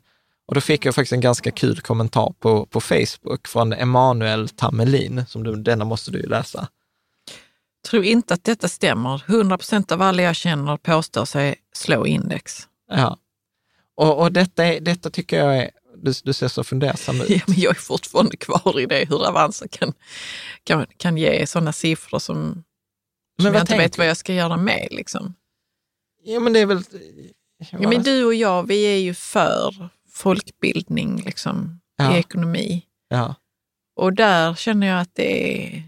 Speaker 1: Och då fick jag faktiskt en ganska kul kommentar på, på Facebook från Emanuel Tamelin, som du, denna måste du ju läsa.
Speaker 2: Tror inte att detta stämmer. 100 procent av alla jag känner påstår sig slå index.
Speaker 1: Ja. Och, och detta, är, detta tycker jag är, du, du ser så fundersam ut.
Speaker 2: Ja, men jag är fortfarande kvar i det, hur Avanza kan, kan, kan ge sådana siffror som, som
Speaker 1: Men
Speaker 2: jag inte vet
Speaker 1: tänker-
Speaker 2: vad jag ska göra med. Liksom.
Speaker 1: Ja, men det är väl...
Speaker 2: Ja, men du och jag, vi är ju för folkbildning liksom,
Speaker 1: Ja.
Speaker 2: i ekonomi.
Speaker 1: Ja.
Speaker 2: Och där känner jag att det är...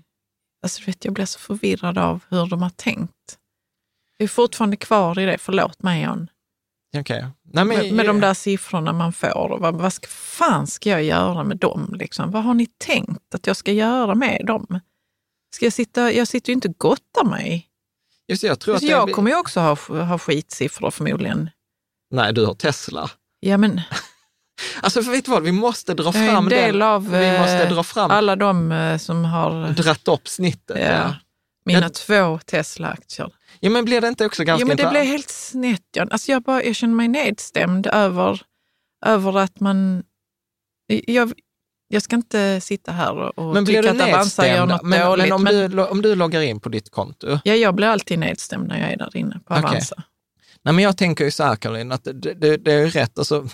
Speaker 2: Alltså, vet, jag blir så förvirrad av hur de har tänkt. Jag är fortfarande kvar i det, förlåt mig Jan.
Speaker 1: Okej. Nej, men,
Speaker 2: Med, med de där siffrorna man får. Vad, vad ska, fan ska jag göra med dem? Liksom? Vad har ni tänkt att jag ska göra med dem? Ska jag, sitta, jag sitter ju inte och gottar mig.
Speaker 1: Just det, jag tror
Speaker 2: Alltså,
Speaker 1: att det
Speaker 2: jag
Speaker 1: blir-
Speaker 2: kommer ju också ha, ha skitsiffror förmodligen.
Speaker 1: Nej, du har Tesla.
Speaker 2: Ja, men
Speaker 1: Alltså, för vet du vad, vi måste dra
Speaker 2: jag är en
Speaker 1: fram
Speaker 2: del
Speaker 1: den.
Speaker 2: av
Speaker 1: vi måste
Speaker 2: eh,
Speaker 1: dra fram,
Speaker 2: alla de eh, som har
Speaker 1: dratt upp snittet.
Speaker 2: ja,
Speaker 1: Ja.
Speaker 2: mina
Speaker 1: Ja.
Speaker 2: två Tesla-aktier.
Speaker 1: Ja, men blir det inte också ganska
Speaker 2: Jo, men det blev helt snett. Jan. Alltså jag, bara, jag känner mig nedstämd över, över att man... Jag, jag ska inte sitta här och,
Speaker 1: Men blir
Speaker 2: tycka att Avanza gör något
Speaker 1: Men,
Speaker 2: dåligt.
Speaker 1: men om,
Speaker 2: men,
Speaker 1: Du, om du loggar in på ditt konto,
Speaker 2: ja, jag blir alltid nedstämd när jag är där inne på. Avanza.
Speaker 1: Nej, men jag tänker ju så här, Caroline, att det, det, det är ju rätt. Alltså,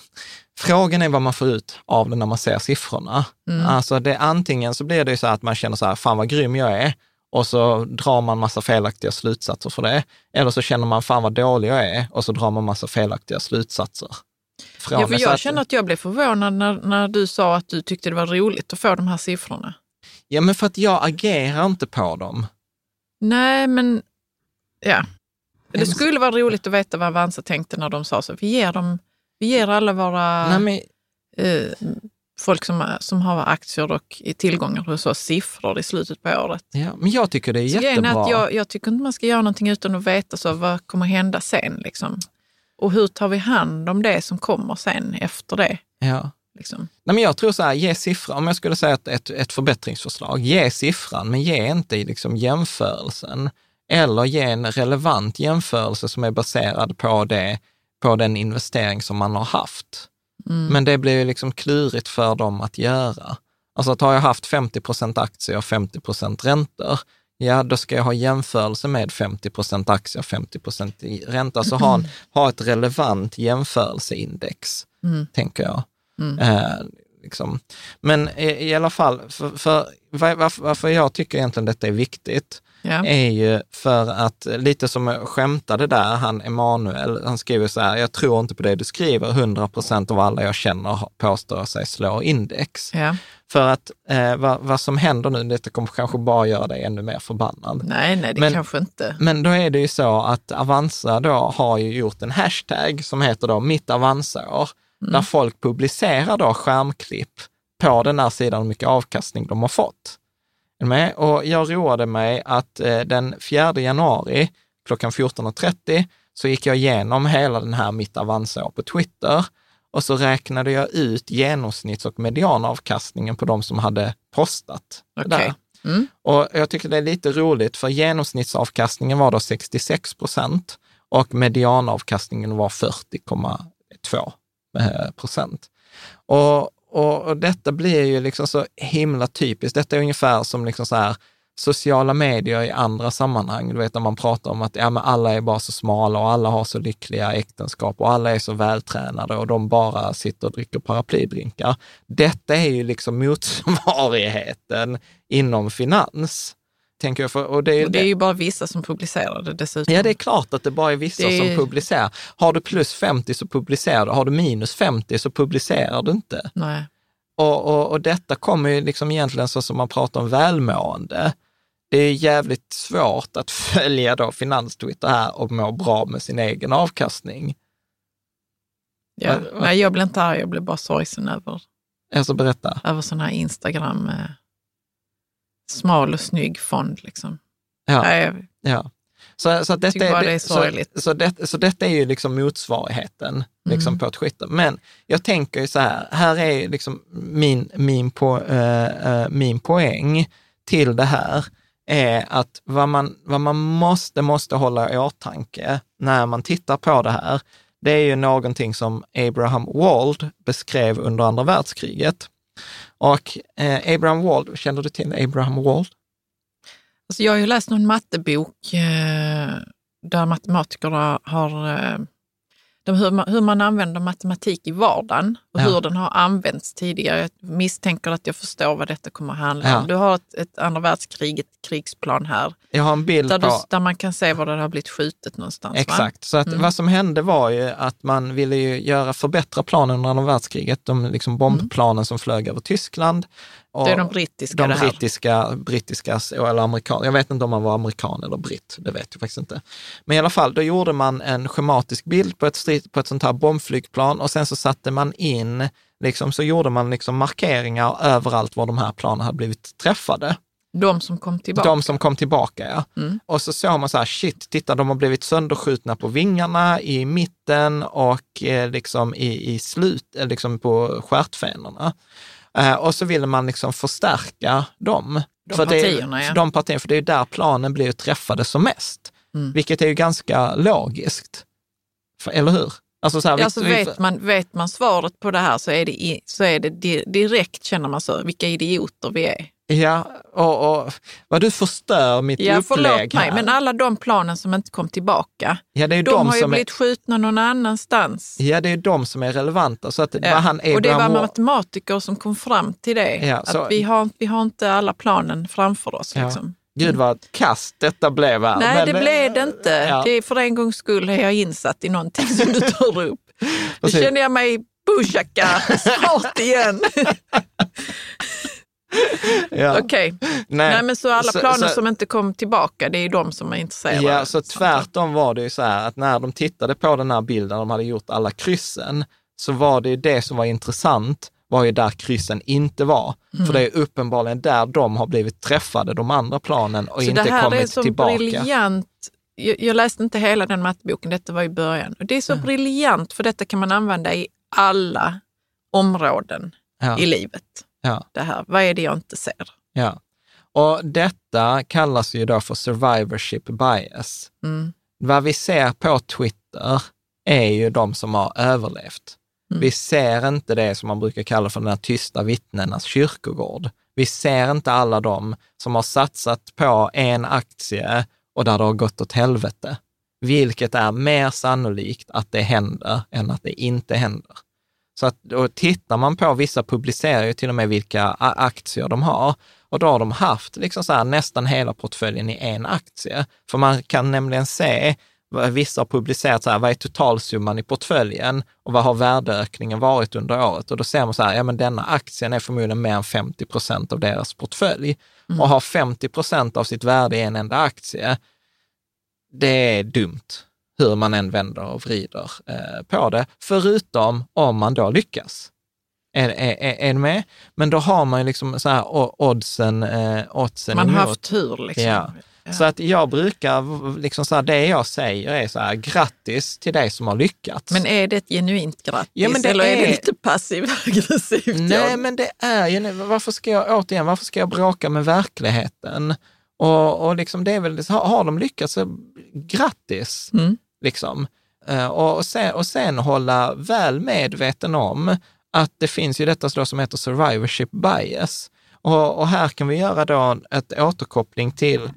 Speaker 1: frågan är vad man får ut av det när man ser siffrorna.
Speaker 2: Mm.
Speaker 1: Alltså det, antingen så blir det ju så att man känner så här, fan vad grym jag är, och så drar man massa felaktiga slutsatser för det. Eller så känner man, fan vad dålig jag är, och så drar man massa felaktiga slutsatser. Från
Speaker 2: Ja, för jag känner att jag blev förvånad när, när du sa att du tyckte det var roligt att få de här siffrorna.
Speaker 1: Ja, men för att jag agerar inte på dem.
Speaker 2: Nej, men ja. Det skulle vara roligt att veta vad Avanza tänkte när de sa så. Vi ger, dem, vi ger alla våra
Speaker 1: Nej, men,
Speaker 2: eh, folk som, är- som har aktier och i tillgångar hos oss siffror i slutet på året.
Speaker 1: ja, men jag tycker det är
Speaker 2: Så är
Speaker 1: jättebra.
Speaker 2: att jag, jag tycker inte man ska göra någonting utan att veta så vad kommer hända sen. Liksom. Och hur tar vi hand om det som kommer sen efter det?
Speaker 1: ja.
Speaker 2: Liksom.
Speaker 1: Nej, men jag tror så här, ge siffran, om jag skulle säga ett, ett, ett förbättringsförslag, ge siffran, men ge inte liksom jämförelsen. Eller ge en relevant jämförelse som är baserad på, det, på den investering som man har haft.
Speaker 2: Mm.
Speaker 1: Men det blir ju liksom klurigt för dem att göra. Alltså att har jag haft 50 procent aktier och 50 procent räntor, ja då ska jag ha jämförelse med 50 procent aktier och 50 procent ränta. Så ha, en, ha ett relevant jämförelseindex,
Speaker 2: Mm.
Speaker 1: tänker jag.
Speaker 2: Mm.
Speaker 1: Eh, liksom. Men i, i alla fall, för, för, var, varför jag tycker egentligen detta är viktigt,
Speaker 2: Ja.
Speaker 1: är ju för att, lite som jag skämtade där, han Emanuel, han skriver så här, jag tror inte på det du skriver, 100 procent av alla jag känner påstår sig slå index.
Speaker 2: Ja.
Speaker 1: För att eh, vad, vad som händer nu, detta kommer kanske bara göra dig ännu mer förbannad.
Speaker 2: Nej, nej, det
Speaker 1: Men-
Speaker 2: kanske inte.
Speaker 1: Men då är det ju så att Avanza då har ju gjort en hashtag som heter då mitt Avanza-år, där folk publicerar då skärmklipp på den här sidan hur mycket avkastning de har fått. Med? Och jag roade mig att eh, den 4 januari klockan 14.30 så gick jag igenom hela den här mitt Avanza-år på Twitter och så räknade jag ut genomsnitts och medianavkastningen på de som hade postat
Speaker 2: Okej.
Speaker 1: där.
Speaker 2: Mm.
Speaker 1: Och jag tycker det är lite roligt, för genomsnittsavkastningen var då 66 procent och medianavkastningen var 40,2 eh, procent. Och, och, och detta blir ju liksom så himla typiskt. Detta är ungefär som liksom så här, sociala medier i andra sammanhang, du vet när man pratar om att ja, men alla är bara så smala och alla har så lyckliga äktenskap och alla är så vältränade och de bara sitter och dricker paraplydrinkar. Detta är ju liksom motsvarigheten inom finans. Tänker jag, för, och det är, ju
Speaker 2: Och det är ju bara vissa som publicerar det dessutom.
Speaker 1: Ja, det är klart att det bara är vissa
Speaker 2: är-
Speaker 1: som publicerar. Har du plus 50 så publicerar du, har du minus 50 så publicerar du inte.
Speaker 2: Nej.
Speaker 1: Och, och, och detta kommer ju liksom egentligen så som man pratar om välmående. Det är jävligt svårt att följa då finanstwitter här och må bra med sin egen avkastning.
Speaker 2: Ja.
Speaker 1: Vad-
Speaker 2: Nej, jag blir inte arg, jag blir bara sorgsen över,
Speaker 1: Alltså berätta.
Speaker 2: över sån här Instagram, eh, smal och snygg fond. Liksom.
Speaker 1: Ja,
Speaker 2: Nej,
Speaker 1: ja. Så, så, att detta
Speaker 2: det är
Speaker 1: så, så, det, så detta är ju liksom motsvarigheten liksom
Speaker 2: Mm.
Speaker 1: på Twitter. Men jag tänker ju så här, här är liksom min, min, po, eh, eh, min poäng till det här är att vad man, vad man måste, måste hålla i åtanke när man tittar på det här, det är ju någonting som Abraham Wald beskrev under andra världskriget. Och eh, Abraham Wald, känner du till Abraham Wald?
Speaker 2: Alltså jag har ju läst någon mattebok eh, där matematiker har, har eh, de, hur, man, hur man använder matematik i vardagen och
Speaker 1: Ja.
Speaker 2: hur den har använts tidigare. Jag misstänker att jag förstår vad detta kommer att handla
Speaker 1: Ja.
Speaker 2: om. Du har ett, ett andra världskriget krigsplan här
Speaker 1: Jag har en bild
Speaker 2: där,
Speaker 1: på...
Speaker 2: du, där man kan se var det har blivit skjutet någonstans. Va?
Speaker 1: Exakt, så att
Speaker 2: Mm.
Speaker 1: vad som hände var ju att man ville ju göra, förbättra planen under andra världskriget, de liksom bombplanen som flög över Tyskland.
Speaker 2: Det är de brittiska
Speaker 1: de
Speaker 2: det här.
Speaker 1: brittiska, brittiska eller amerikan, jag vet inte om man var amerikan eller britt, det vet jag faktiskt inte. Men i alla fall, då gjorde man en schematisk bild på ett, strid, på ett sånt här bombflygplan och sen så satte man in, liksom, så gjorde man liksom markeringar överallt var de här planen hade blivit träffade.
Speaker 2: De som kom tillbaka.
Speaker 1: De som kom tillbaka, ja.
Speaker 2: Mm.
Speaker 1: Och så såg man så här, shit, titta, de har blivit sönderskjutna på vingarna, i mitten och eh, liksom i, i slut, eh, liksom på stjärtfenorna. Eh, och så ville man liksom förstärka dem.
Speaker 2: De
Speaker 1: För det,
Speaker 2: partierna, ja.
Speaker 1: De partierna, för det är där planen blir träffade som mest.
Speaker 2: Mm.
Speaker 1: Vilket är ju ganska logiskt. För, eller hur? Alltså så här,
Speaker 2: Alltså
Speaker 1: vi-
Speaker 2: vet, man, vet man svaret på det här så är det, så är det di, direkt, känner man så, vilka idioter vi är.
Speaker 1: Ja, och, och vad du förstör mitt
Speaker 2: Ja, förlåt
Speaker 1: upplägg
Speaker 2: mig,
Speaker 1: här.
Speaker 2: men alla de planen som inte kom tillbaka,
Speaker 1: ja, det är
Speaker 2: de,
Speaker 1: de,
Speaker 2: har ju blivit skjutna någon annanstans.
Speaker 1: är, ja, det är de som är relevanta. Så att
Speaker 2: Ja,
Speaker 1: vad han
Speaker 2: och det var
Speaker 1: Wa-
Speaker 2: matematiker som kom fram till det.
Speaker 1: Ja, så-
Speaker 2: att vi har, vi har inte alla planen framför oss. Liksom.
Speaker 1: Gud vad kast detta blev här.
Speaker 2: Nej,
Speaker 1: Men,
Speaker 2: det
Speaker 1: eh,
Speaker 2: blev det inte. Det är för en gångs skull är jag insatt i någonting som du tar upp. Nu känner jag mig bushaka smart igen.
Speaker 1: Ja.
Speaker 2: Okej,
Speaker 1: Nej.
Speaker 2: nej men så alla
Speaker 1: Så-
Speaker 2: planer
Speaker 1: så-
Speaker 2: som inte kom tillbaka, det är de som är intresserade.
Speaker 1: Ja, så tvärtom var det ju så här att när de tittade på den här bilden, de hade gjort alla kryssen, så var det ju det som var intressant, var ju där kryssen inte var.
Speaker 2: Mm.
Speaker 1: För det är uppenbarligen där de har blivit träffade, de andra planen, och
Speaker 2: Så
Speaker 1: inte
Speaker 2: det här är
Speaker 1: kommit
Speaker 2: så
Speaker 1: tillbaka.
Speaker 2: briljant. Jag, jag läste inte hela den matteboken, detta var i början. Och det är så briljant för detta kan man använda i alla områden
Speaker 1: Ja,
Speaker 2: i livet.
Speaker 1: Ja,
Speaker 2: Det här, vad är det jag inte ser?
Speaker 1: ja. Och detta kallas ju då för survivorship bias.
Speaker 2: Mm.
Speaker 1: Vad vi ser på Twitter är ju de som har överlevt.
Speaker 2: Mm.
Speaker 1: Vi ser inte det som man brukar kalla för den här tysta vittnenas kyrkogård. Vi ser inte alla de som har satsat på en aktie och där det har gått åt helvete. Vilket är mer sannolikt att det händer än att det inte händer. Så att, och tittar man på, vissa publicerar ju till och med vilka aktier de har. Och då har de haft liksom så här, nästan hela portföljen i en aktie. För man kan nämligen se, vissa har publicerat så här, vad är totalsumman i portföljen och vad har värdeökningen varit under året? Och då ser man så här, ja men denna aktien är förmodligen mer än 50 procent av deras portfölj. Och har 50 procent av sitt värde i en enda aktie, det är dumt hur man än vänder och vrider eh, på det, förutom om man då lyckas. Är, är, är, är du med? Men då har man ju liksom så här oddsen, eh, oddsen
Speaker 2: Man har
Speaker 1: emot.
Speaker 2: haft tur liksom.
Speaker 1: Ja. Så att jag brukar, liksom så här, det jag säger är så här, grattis till dig som har lyckats.
Speaker 2: Men är det ett genuint grattis
Speaker 1: Ja, men det
Speaker 2: eller är... det
Speaker 1: är-
Speaker 2: lite passivt aggressivt?
Speaker 1: Nej,
Speaker 2: Jan?
Speaker 1: men det är ju, varför ska jag, återigen, varför ska jag bråka med verkligheten? Och, och liksom det är väl, har, har de lyckats, så grattis!
Speaker 2: Mm.
Speaker 1: Liksom. Eh, och, sen, och sen hålla väl medveten om att det finns ju detta då som heter survivorship bias. Och, och här kan vi göra då ett återkoppling till,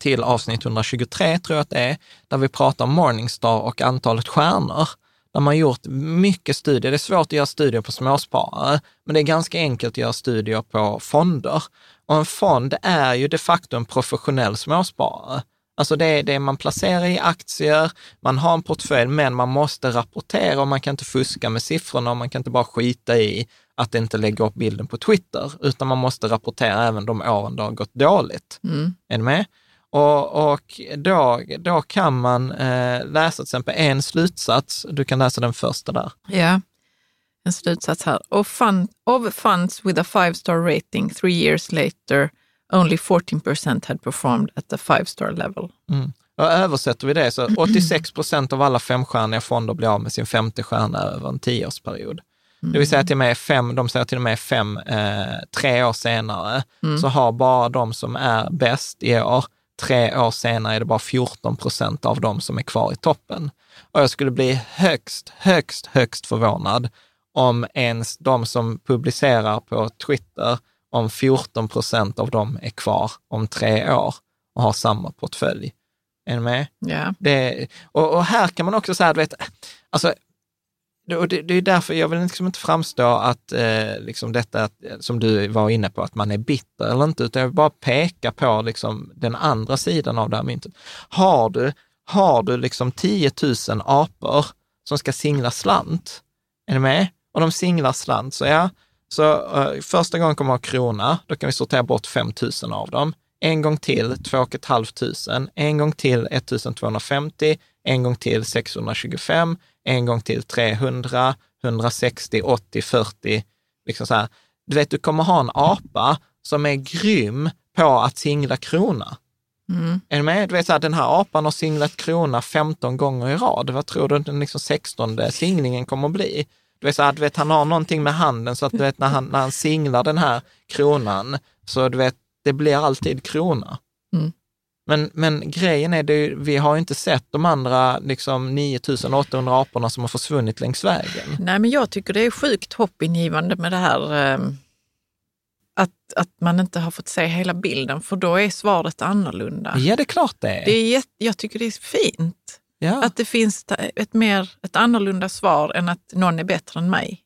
Speaker 1: till avsnitt 123, tror jag att det är, där vi pratar om Morningstar och antalet stjärnor. Där man gjort mycket studier. Det är svårt att göra studier på småsparare, men det är ganska enkelt att göra studier på fonder. Och en fond är ju de facto en professionell småsparare. Alltså det är det man placerar i aktier, man har en portfölj, men man måste rapportera och man kan inte fuska med siffrorna och man kan inte bara skita i att inte lägga upp bilden på Twitter, utan man måste rapportera även de åren det har gått dåligt.
Speaker 2: Mm.
Speaker 1: Är du med? Och, och då, då kan man eh, läsa till exempel en slutsats, du kan läsa den första där.
Speaker 2: Ja, en slutsats här. Of, fund, of funds with a five star rating three years later, only 14% had performed at the five star level.
Speaker 1: Mm. Översätter vi det så 86 procent av alla femstjärniga fonder blir av med sin femte stjärna över en tioårsperiod. Det vill säga till och med fem, de säger till och med fem, eh, tre år senare, så har bara de som är bäst i år, tre år senare är det bara 14 procent av dem som är kvar i toppen. Och jag skulle bli högst, högst, högst förvånad om ens de som publicerar på Twitter, om 14 procent av dem är kvar om tre år och har samma portfölj. Är ni med?
Speaker 2: Ja.
Speaker 1: Det, och, och här kan man också säga, du vet, alltså, det, och det, det är därför jag vill liksom inte framstå att eh, liksom detta, som du var inne på, att man är bitter eller inte, utan jag vill bara peka på liksom den andra sidan av det här myntet. Har du, har du liksom 10 000 apor som ska singla slant, är ni med? Och de singlar slant, så ja, så eh, första gången kommer att ha krona, då kan vi sortera bort 5 000 av dem. En gång till 2 500, en gång till 1250, en gång till 625, en gång till 300, 160, 80, 40. Liksom så här. Du vet, du kommer ha en apa som är grym på att singla krona.
Speaker 2: Mm.
Speaker 1: Är du med? Du vet, så här, den här apan har singlat krona 15 gånger i rad. Vad tror du den liksom 16 singlingen kommer att bli? Du vet, så här, du vet, han har någonting med handen så att du vet, när, han, när han singlar den här kronan, så du vet, det blir alltid krona.
Speaker 2: Mm.
Speaker 1: Men, men grejen är, det, vi har inte sett de andra liksom, 9800 aporna som har försvunnit längs vägen.
Speaker 2: Nej, men jag tycker det är sjukt hoppingivande med det här ehm, att, att man inte har fått se hela bilden, för då är svaret annorlunda.
Speaker 1: Ja, det är klart det är.
Speaker 2: Det är jag tycker det är fint
Speaker 1: ja.
Speaker 2: att det finns ett, mer, ett annorlunda svar än att någon är bättre än mig.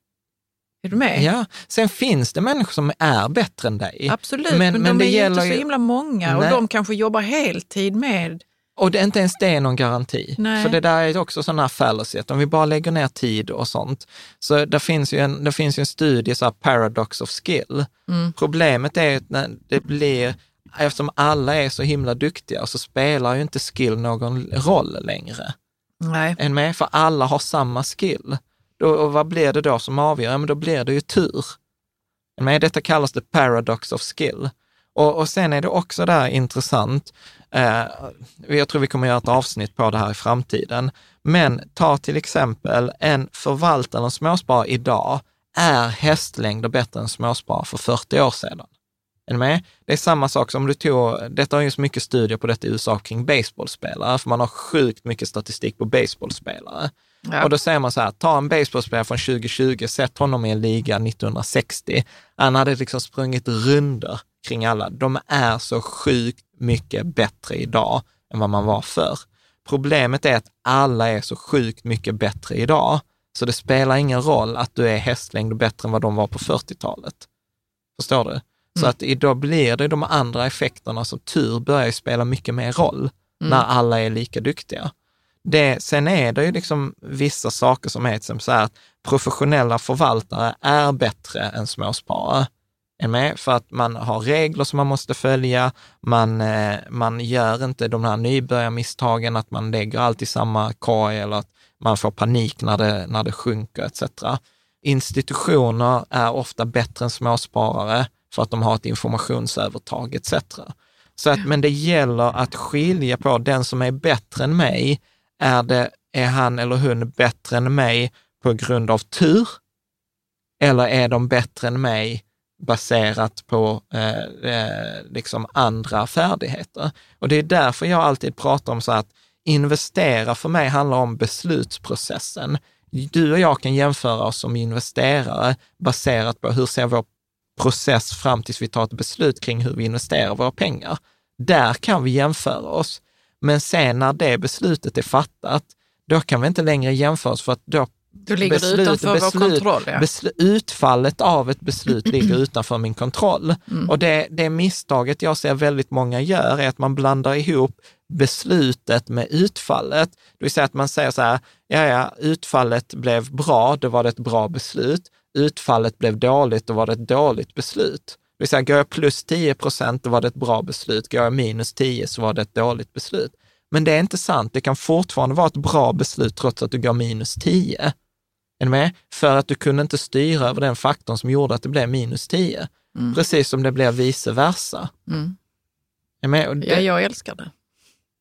Speaker 2: Är du med?
Speaker 1: ja. Sen finns det människor som är bättre än dig.
Speaker 2: Absolut, men, de
Speaker 1: det
Speaker 2: är ju
Speaker 1: gäller
Speaker 2: inte så himla många
Speaker 1: Nej.
Speaker 2: och de kanske jobbar heltid med...
Speaker 1: Och det är inte ens det är någon garanti.
Speaker 2: Nej.
Speaker 1: För det där är också sådana här fallacy, att om vi bara lägger ner tid och sånt. Så det finns ju en, det finns ju en studie, så här paradox of skill.
Speaker 2: Mm.
Speaker 1: Problemet är att när det blir, eftersom alla är så himla duktiga, så spelar ju inte skill någon roll längre.
Speaker 2: Nej.
Speaker 1: Än med, för alla har samma skill. Då, och vad blir det då som avgör? Ja, men då blir det ju tur. Men detta kallas det paradox of skill. Och, och sen är det också där intressant, eh, jag tror vi kommer göra ett avsnitt på det här i framtiden, men ta till exempel en förvaltare eller en småsparare idag, är hästlängder bättre än småsparare för 40 år sedan? Är ni med? Det är samma sak som du tog, detta har ju så mycket studier på detta i USA kring baseballspelare, för man har sjukt mycket statistik på baseballspelare.
Speaker 2: Ja.
Speaker 1: Och då säger man så här, ta en baseballspelare från 2020, sätt honom i en liga 1960. Han hade liksom sprungit runder kring alla. De är så sjukt mycket bättre idag än vad man var förr. Problemet är att alla är så sjukt mycket bättre idag, så det spelar ingen roll att du är hästlängd bättre än vad de var på 40-talet. Förstår du? Så att idag blir det de andra effekterna som tur börjar spela mycket mer roll när alla är lika duktiga. Det, sen är det ju liksom vissa saker som är exempel så här att professionella förvaltare är bättre än småsparare. Är med? För att man har regler som man måste följa, man, eh, man gör inte de här nybörjarmisstagen, att man lägger allt i samma korg eller att man får panik när det, när det sjunker etc. Institutioner är ofta bättre än småsparare för att de har ett informationsövertag etc. Så att, men det gäller att skilja på den som är bättre än mig, är, det, är han eller hon bättre än mig på grund av tur? Eller är de bättre än mig baserat på eh, eh, liksom andra färdigheter? Och det är därför jag alltid pratar om så att investera för mig handlar om beslutsprocessen. Du och jag kan jämföra oss som investerare baserat på hur ser vår process fram tills vi tar ett beslut kring hur vi investerar våra pengar. Där kan vi jämföra oss. Men sen när det beslutet är fattat, då kan vi inte längre jämföra oss för att då
Speaker 2: Då ligger det utanför vår kontroll. Ja.
Speaker 1: beslu- utfallet av ett beslut ligger utanför min kontroll.
Speaker 2: Mm.
Speaker 1: Och det, det misstaget jag ser väldigt många gör är att man blandar ihop beslutet med utfallet. Det vill säga att man säger så här, ja, ja, utfallet blev bra, då var det ett bra beslut. Utfallet blev dåligt, då var det ett dåligt beslut. Det vill säga, går jag plus 10 procent, då var det ett bra beslut. Går jag minus 10 så var det ett dåligt beslut. Men det är inte sant. Det kan fortfarande vara ett bra beslut trots att du går minus 10. Är med? För att du kunde inte styra över den faktorn som gjorde att det blev minus 10. Precis som det blev vice versa.
Speaker 2: Mm.
Speaker 1: Är med? Och
Speaker 2: Ja,
Speaker 1: det,
Speaker 2: jag älskar det.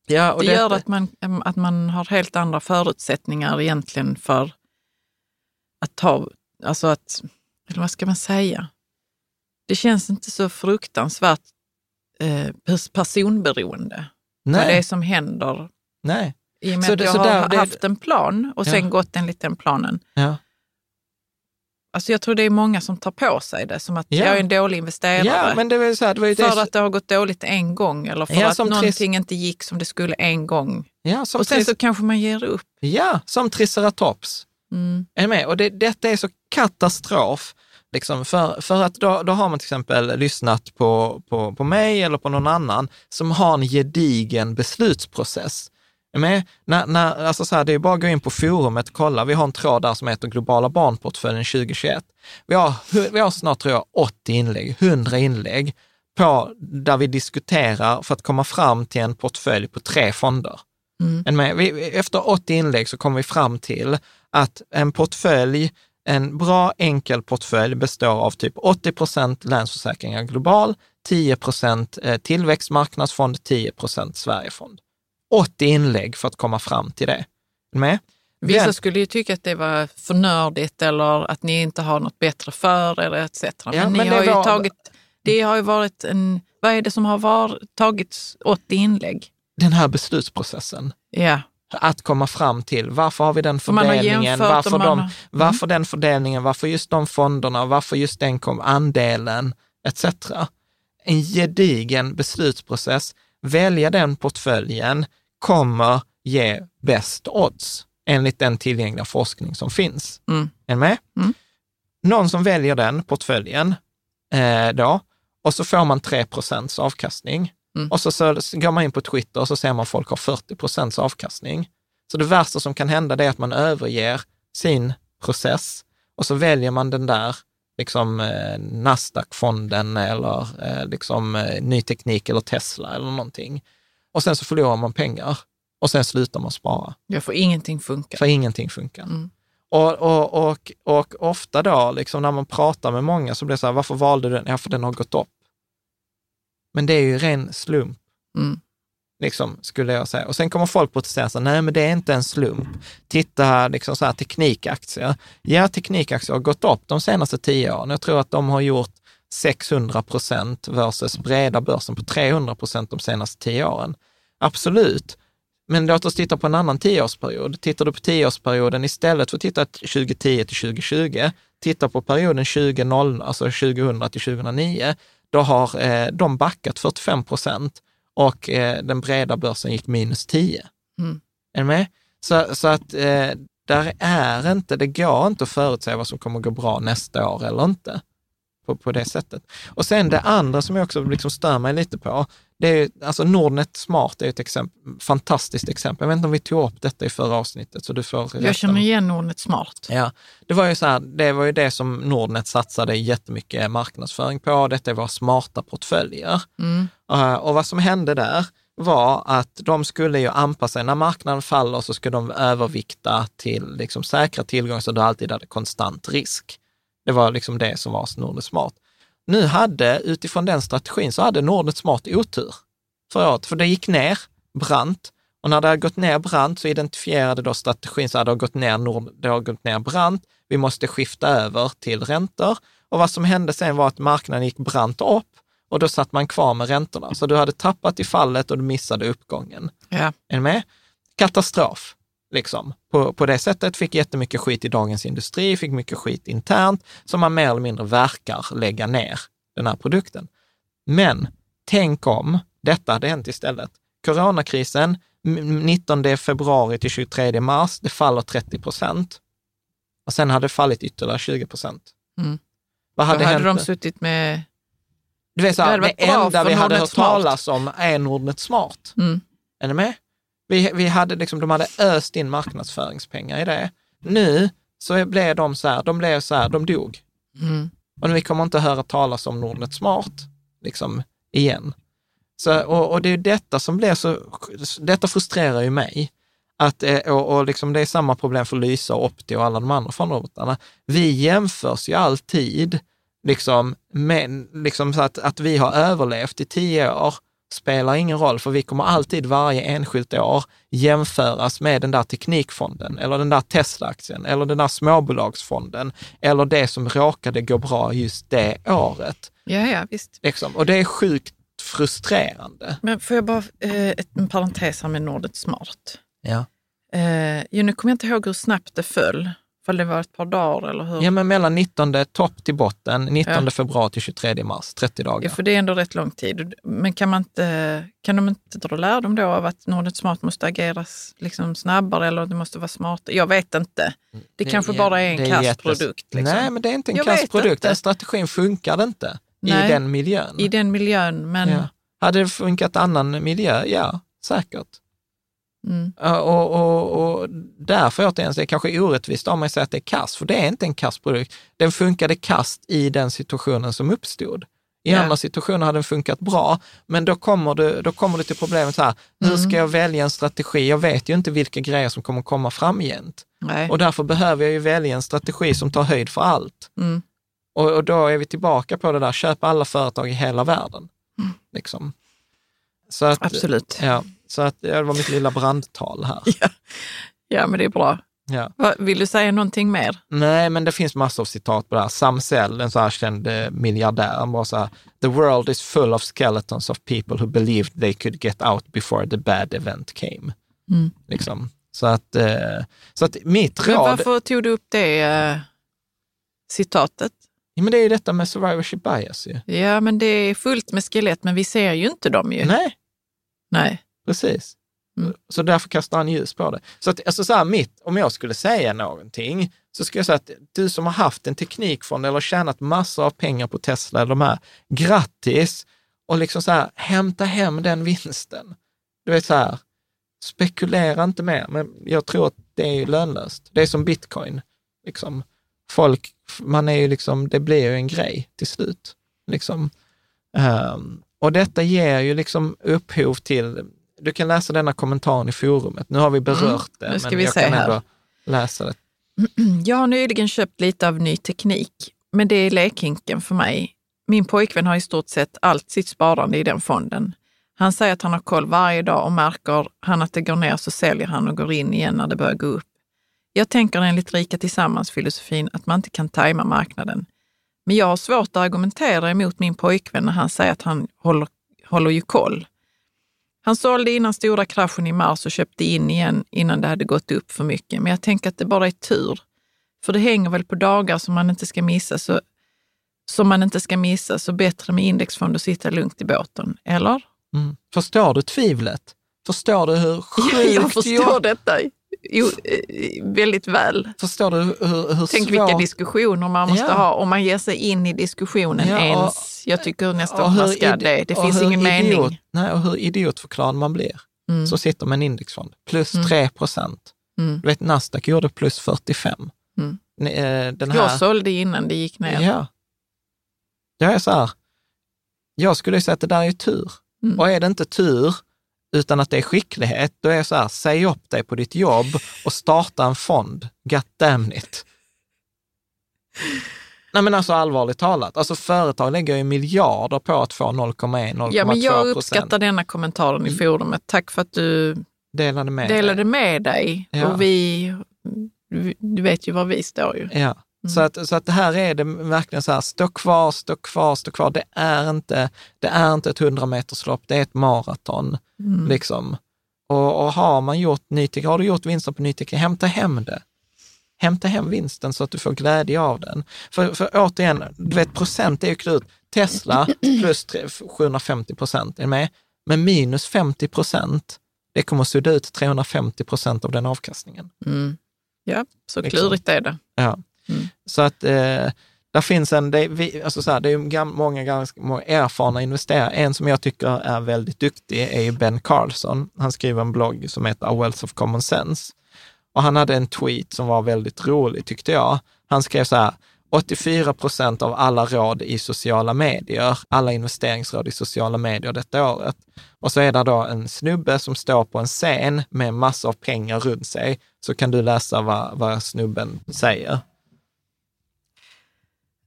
Speaker 1: Ja, och
Speaker 2: det gör att man, att man har helt andra förutsättningar egentligen för att ta, alltså att, eller vad ska man säga? Det känns inte så fruktansvärt eh, personberoende.
Speaker 1: Nej.
Speaker 2: Vad det är som händer
Speaker 1: Nej.
Speaker 2: i och med
Speaker 1: Så
Speaker 2: att
Speaker 1: det-
Speaker 2: jag har
Speaker 1: där- det-
Speaker 2: haft en plan och sen
Speaker 1: Ja.
Speaker 2: gått enligt den planen.
Speaker 1: Ja.
Speaker 2: Alltså jag tror det är många som tar på sig det som att
Speaker 1: Ja.
Speaker 2: jag är en dålig investerare.
Speaker 1: ja, men det var så här, det var
Speaker 2: för
Speaker 1: det,
Speaker 2: att det har gått dåligt en gång eller för
Speaker 1: Ja,
Speaker 2: att någonting inte gick som det skulle en gång.
Speaker 1: ja,
Speaker 2: och sen
Speaker 1: tris-
Speaker 2: så kanske man ger upp.
Speaker 1: ja, som triceratops.
Speaker 2: Mm.
Speaker 1: Är ni med? Och det, detta är så katastrof. Liksom för, för att då, då har man till exempel lyssnat på, på, på mig eller på någon annan som har en gedigen beslutsprocess. Med? När, när, alltså så här, det är bara att gå in på forumet och kolla. Vi har en tråd där som heter Globala barnportföljen 2021. Vi har, vi har snart, tror jag, 80 inlägg, 100 inlägg på, där vi diskuterar för att komma fram till en portfölj på tre fonder.
Speaker 2: Mm.
Speaker 1: En med, vi, efter 80 inlägg så kommer vi fram till att en portfölj, en bra enkel portfölj består av typ 80 procent Länsförsäkringar Global, 10 procent eh, tillväxtmarknadsfond, 10 procent Sverigefond. 80 inlägg för att komma fram till det. Ni Med?
Speaker 2: Vissa skulle ju tycka att det var för nördigt eller att ni inte har något bättre för er etc. Men,
Speaker 1: Ja,
Speaker 2: ni
Speaker 1: men det
Speaker 2: har ju
Speaker 1: var-
Speaker 2: tagit, det har ju varit en, vad är det som har var, tagits 80 inlägg?
Speaker 1: den här beslutsprocessen,
Speaker 2: Ja,
Speaker 1: att komma fram till varför har vi den fördelningen, varför,
Speaker 2: man
Speaker 1: de,
Speaker 2: har-
Speaker 1: varför den fördelningen, varför just de fonderna, varför just den kom, andelen etc. En gedigen beslutsprocess, välja den portföljen kommer ge bäst odds enligt den tillgängliga forskning som finns.
Speaker 2: Mm.
Speaker 1: Är ni med?
Speaker 2: Mm.
Speaker 1: Någon som väljer den portföljen eh, då, och så får man 3% avkastning.
Speaker 2: Mm.
Speaker 1: Och så, så går man in på Twitter och så ser man folk har 40% avkastning. Så det värsta som kan hända det är att man överger sin process och så väljer man den där liksom eh, Nasdaq-fonden eller eh, liksom eh, ny teknik eller Tesla eller någonting. Och sen så förlorar man pengar och sen slutar man spara,
Speaker 2: jag får ingenting funka.
Speaker 1: för ingenting funkar.
Speaker 2: Mm.
Speaker 1: Och, och, och, och ofta då, liksom när man pratar med många så blir det så här, varför valde du den? Ja, för den har gått upp. Men det är ju ren slump,
Speaker 2: Mm.
Speaker 1: liksom, skulle jag säga. Och sen kommer folk protestera, så, nej men det är inte en slump. Titta här, liksom så här, teknikaktier. Ja, teknikaktier har gått upp de senaste tio åren. Jag tror att de har gjort 600 procent versus breda börsen på 300 procent de senaste tio åren. Absolut. Men låt oss titta på en annan tioårsperiod. Tittar du på tioårsperioden istället för att titta 2010 till 2020, titta på perioden 2000, alltså 2000 till 2009, då har eh, de backat 45 procent och eh, den breda börsen gick minus 10.
Speaker 2: Mm.
Speaker 1: Är du med? Så, så att eh, där är inte, det går inte att förutsäga vad som kommer att gå bra nästa år eller inte. På, på det sättet. Och sen det andra som jag också liksom stör mig lite på, det är alltså Nordnet Smart är ett exempel, fantastiskt exempel. Jag vet inte om vi tog upp detta i förra avsnittet, så du får rätta
Speaker 2: Jag känner igen Nordnet Smart.
Speaker 1: Ja, det var ju så här, det var ju det som Nordnet satsade jättemycket marknadsföring på. Detta var smarta portföljer.
Speaker 2: Mm.
Speaker 1: Eh, och vad som hände där var att de skulle ju anpassa sig. När marknaden faller så ska de övervikta till liksom säkra tillgångar så du alltid hade konstant risk. Det var liksom det som var Nordnet Smart. Nu hade, utifrån den strategin, så hade Nordnet Smart otur förra året, för det gick ner brant. Och när det hade gått ner brant så identifierade då strategin så hade det gått ner, nord, det har gått ner brant. Vi måste skifta över till räntor. Och vad som hände sen var att marknaden gick brant upp och då satt man kvar med räntorna. Så du hade tappat i fallet och du missade uppgången.
Speaker 2: Ja.
Speaker 1: Är ni med? Katastrof, liksom. På, på det sättet fick jättemycket skit i Dagens Industri, fick mycket skit internt, som man mer eller mindre verkar lägga ner den här produkten. Men tänk om detta hade hänt istället. Coronakrisen, m- 19 februari till 23 mars, det faller 30 procent. Och sen hade det fallit ytterligare 20 procent.
Speaker 2: Mm.
Speaker 1: Vad
Speaker 2: Då
Speaker 1: hade,
Speaker 2: hade
Speaker 1: hänt?
Speaker 2: de suttit med...
Speaker 1: Du vet, så
Speaker 2: Det
Speaker 1: här,
Speaker 2: hade
Speaker 1: det,
Speaker 2: bra
Speaker 1: enda vi hade hört
Speaker 2: Smart.
Speaker 1: talas om är Nordnet Smart.
Speaker 2: Mm.
Speaker 1: Är ni med? Vi, vi hade liksom, de hade öst in marknadsföringspengar i det. Nu så blev de så här, de blev så här, de dog.
Speaker 2: Mm.
Speaker 1: Och vi kommer inte höra talas om Nordnet Smart liksom igen. Så, och, och det är detta som blir så, detta frustrerar ju mig. Att, eh, och, och liksom det är samma problem för Lysa och Opti och alla de andra fondrobotarna. Vi jämförs ju alltid liksom med, liksom så att, att vi har överlevt i tio år spelar ingen roll, för vi kommer alltid varje enskilt år jämföras med den där teknikfonden eller den där Tesla-aktien eller den där småbolagsfonden eller det som råkade gå bra just det året.
Speaker 2: Ja, ja, visst.
Speaker 1: Liksom. Och det är sjukt frustrerande.
Speaker 2: Men får jag bara, eh, en parentes här med Nordnet Smart.
Speaker 1: Ja.
Speaker 2: Eh, nu kommer jag inte ihåg hur snabbt det föll. För det var ett par dagar eller hur?
Speaker 1: ja, men mellan 19 topp till botten, 19
Speaker 2: Ja.
Speaker 1: februari till 23 mars, 30 dagar.
Speaker 2: Ja, för det är ändå rätt lång tid. Men kan, man inte, kan de inte dra lärdom då av att Nordnet Smart måste ageras liksom snabbare eller det måste vara smartare? Jag vet inte. Det, kanske bara är en
Speaker 1: det
Speaker 2: kass produkt. Liksom.
Speaker 1: Nej, men det är inte en
Speaker 2: Jag
Speaker 1: kass produkt. Den strategin funkar inte i
Speaker 2: Nej.
Speaker 1: den miljön.
Speaker 2: I den miljön, men...
Speaker 1: ja. Hade det funkat annan miljö? Ja, säkert.
Speaker 2: Mm,
Speaker 1: Och, och, och därför återigen, så är det kanske orättvist om man säger att det är kass, för det är inte en kass produkt. Den funkade kast i den situationen som uppstod. I
Speaker 2: Ja.
Speaker 1: andra situationer hade den funkat bra, men då kommer du, då kommer du till problemet så här, hur
Speaker 2: Mm.
Speaker 1: ska jag välja en strategi? Jag vet ju inte vilka grejer som kommer komma framgent.
Speaker 2: nej.
Speaker 1: Och därför behöver jag ju välja en strategi som tar höjd för allt.
Speaker 2: Mm.
Speaker 1: Och, och då är vi tillbaka på det där, köp alla företag i hela världen.
Speaker 2: Mm.
Speaker 1: Liksom. Så att,
Speaker 2: Absolut.
Speaker 1: Ja, så att, det var mitt lilla brandtal här.
Speaker 2: Ja. ja, men det är bra.
Speaker 1: Ja.
Speaker 2: Vill du säga någonting mer?
Speaker 1: Nej, men det finns massor av citat på det här. Sam Zell, en så här känd miljardär, han bara så här, the world is full of skeletons of people who believed they could get out before the bad event came.
Speaker 2: Mm.
Speaker 1: Liksom. Så, att, eh, så att mitt
Speaker 2: Men
Speaker 1: råd,
Speaker 2: varför tog du upp det eh, citatet?
Speaker 1: ja, men det är ju detta med survivorship bias ju.
Speaker 2: Ja, men det är fullt med skelett, men vi ser ju inte dem ju.
Speaker 1: Nej,
Speaker 2: Nej.
Speaker 1: Precis.
Speaker 2: Mm.
Speaker 1: Så därför kastar han ljus på det. Så att, alltså så här, mitt, om jag skulle säga någonting, så skulle jag säga att du som har haft en teknikfond eller tjänat massor av pengar på Tesla eller de här, grattis! Och liksom så här, hämta hem den vinsten. Du vet så här, spekulera inte mer, men jag tror att det är ju lönlöst. Det är som bitcoin. Liksom. Folk, man är ju liksom, det blir ju en grej till slut. Liksom. Ehm, och detta ger ju liksom upphov till, du kan läsa denna kommentaren i forumet. Nu har vi berört det,
Speaker 2: nu ska
Speaker 1: men
Speaker 2: vi
Speaker 1: jag kan
Speaker 2: här.
Speaker 1: ändå läsa det.
Speaker 2: Jag har nyligen köpt lite av ny teknik, men det är lekhinken för mig. Min pojkvän har i stort sett allt sitt sparande i den fonden. Han säger att han har koll varje dag och märker han att det går ner så säljer han och går in igen när det börjar gå upp. Jag tänker enligt Rika Tillsammans-filosofin att man inte kan tajma marknaden. Men jag har svårt att argumentera emot min pojkvän när han säger att han håller, håller ju koll. Han sålde innan stora kraschen i mars och köpte in igen innan det hade gått upp för mycket. Men jag tänker att det bara är tur. För det hänger väl på dagar som man inte ska missa, så, som man inte ska missa, så bättre med indexfond och sitta lugnt i båten. Eller?
Speaker 1: Mm. Förstår du tvivlet? Förstår du hur sjukt
Speaker 2: jag förstår
Speaker 1: jobb-
Speaker 2: detta eh, väldigt väl.
Speaker 1: Förstår du hur, hur
Speaker 2: Tänk
Speaker 1: svårt...
Speaker 2: vilka diskussioner man måste
Speaker 1: Ja.
Speaker 2: ha om man ger sig in i diskussionen
Speaker 1: Ja,
Speaker 2: ens. Jag tycker nästan att man ska det. Det finns ingen
Speaker 1: idiot,
Speaker 2: mening.
Speaker 1: Nej, och hur idiotförklarad man blir.
Speaker 2: Mm.
Speaker 1: Så sitter med en indexfond. Plus
Speaker 2: Mm.
Speaker 1: 3 procent.
Speaker 2: Mm.
Speaker 1: Du vet, Nasdaq gjorde plus 45.
Speaker 2: Mm.
Speaker 1: Eh, Den här,
Speaker 2: Jag sålde innan det gick ner.
Speaker 1: Ja. Jag är så här, jag skulle säga att det där är tur.
Speaker 2: Mm.
Speaker 1: Och är det inte tur, utan att det är skicklighet, då är jag så här, säg upp dig på ditt jobb och starta en fond. God damn it. Nej men alltså allvarligt talat, alltså företag lägger ju miljarder på att få 0,1-0,2
Speaker 2: Ja, men jag
Speaker 1: procent.
Speaker 2: uppskattar denna kommentaren i forumet. Tack för att du
Speaker 1: Delade med
Speaker 2: delade
Speaker 1: dig.
Speaker 2: med dig.
Speaker 1: Ja.
Speaker 2: Och vi- du vet ju var vi står ju.
Speaker 1: Ja. Så, att, så att det här är det verkligen så här, stå kvar, stå kvar, stå kvar. Det är inte, det är inte ett 100 meterslopp, det är ett maraton.
Speaker 2: Mm.
Speaker 1: Liksom. Och, och har man gjort ny teknik, har du gjort vinster på ny teknik, hämta hem det. Hämta hem vinsten så att du får glädje av den. För, för återigen, du vet procent är ju klurigt. Tesla plus tre- 750 procent, är med? Men minus 50 procent, det kommer att sudda ut 350 procent av den avkastningen.
Speaker 2: Mm. Ja, så
Speaker 1: Liksom.
Speaker 2: klurigt är det.
Speaker 1: Ja.
Speaker 2: Mm.
Speaker 1: Så att eh, där finns en, det, är vi, alltså så här, det är gam, många ganska många erfarna investerare. En som jag tycker är väldigt duktig är ju Ben Carlson. Han skriver en blogg som heter A Wealth of Common Sense. Och han hade en tweet som var väldigt rolig tyckte jag. Han skrev så här, 84 procent av alla råd i sociala medier, alla investeringsråd i sociala medier detta året. Och så är det då en snubbe som står på en scen med massor av pengar runt sig. Så kan du läsa vad, vad snubben säger.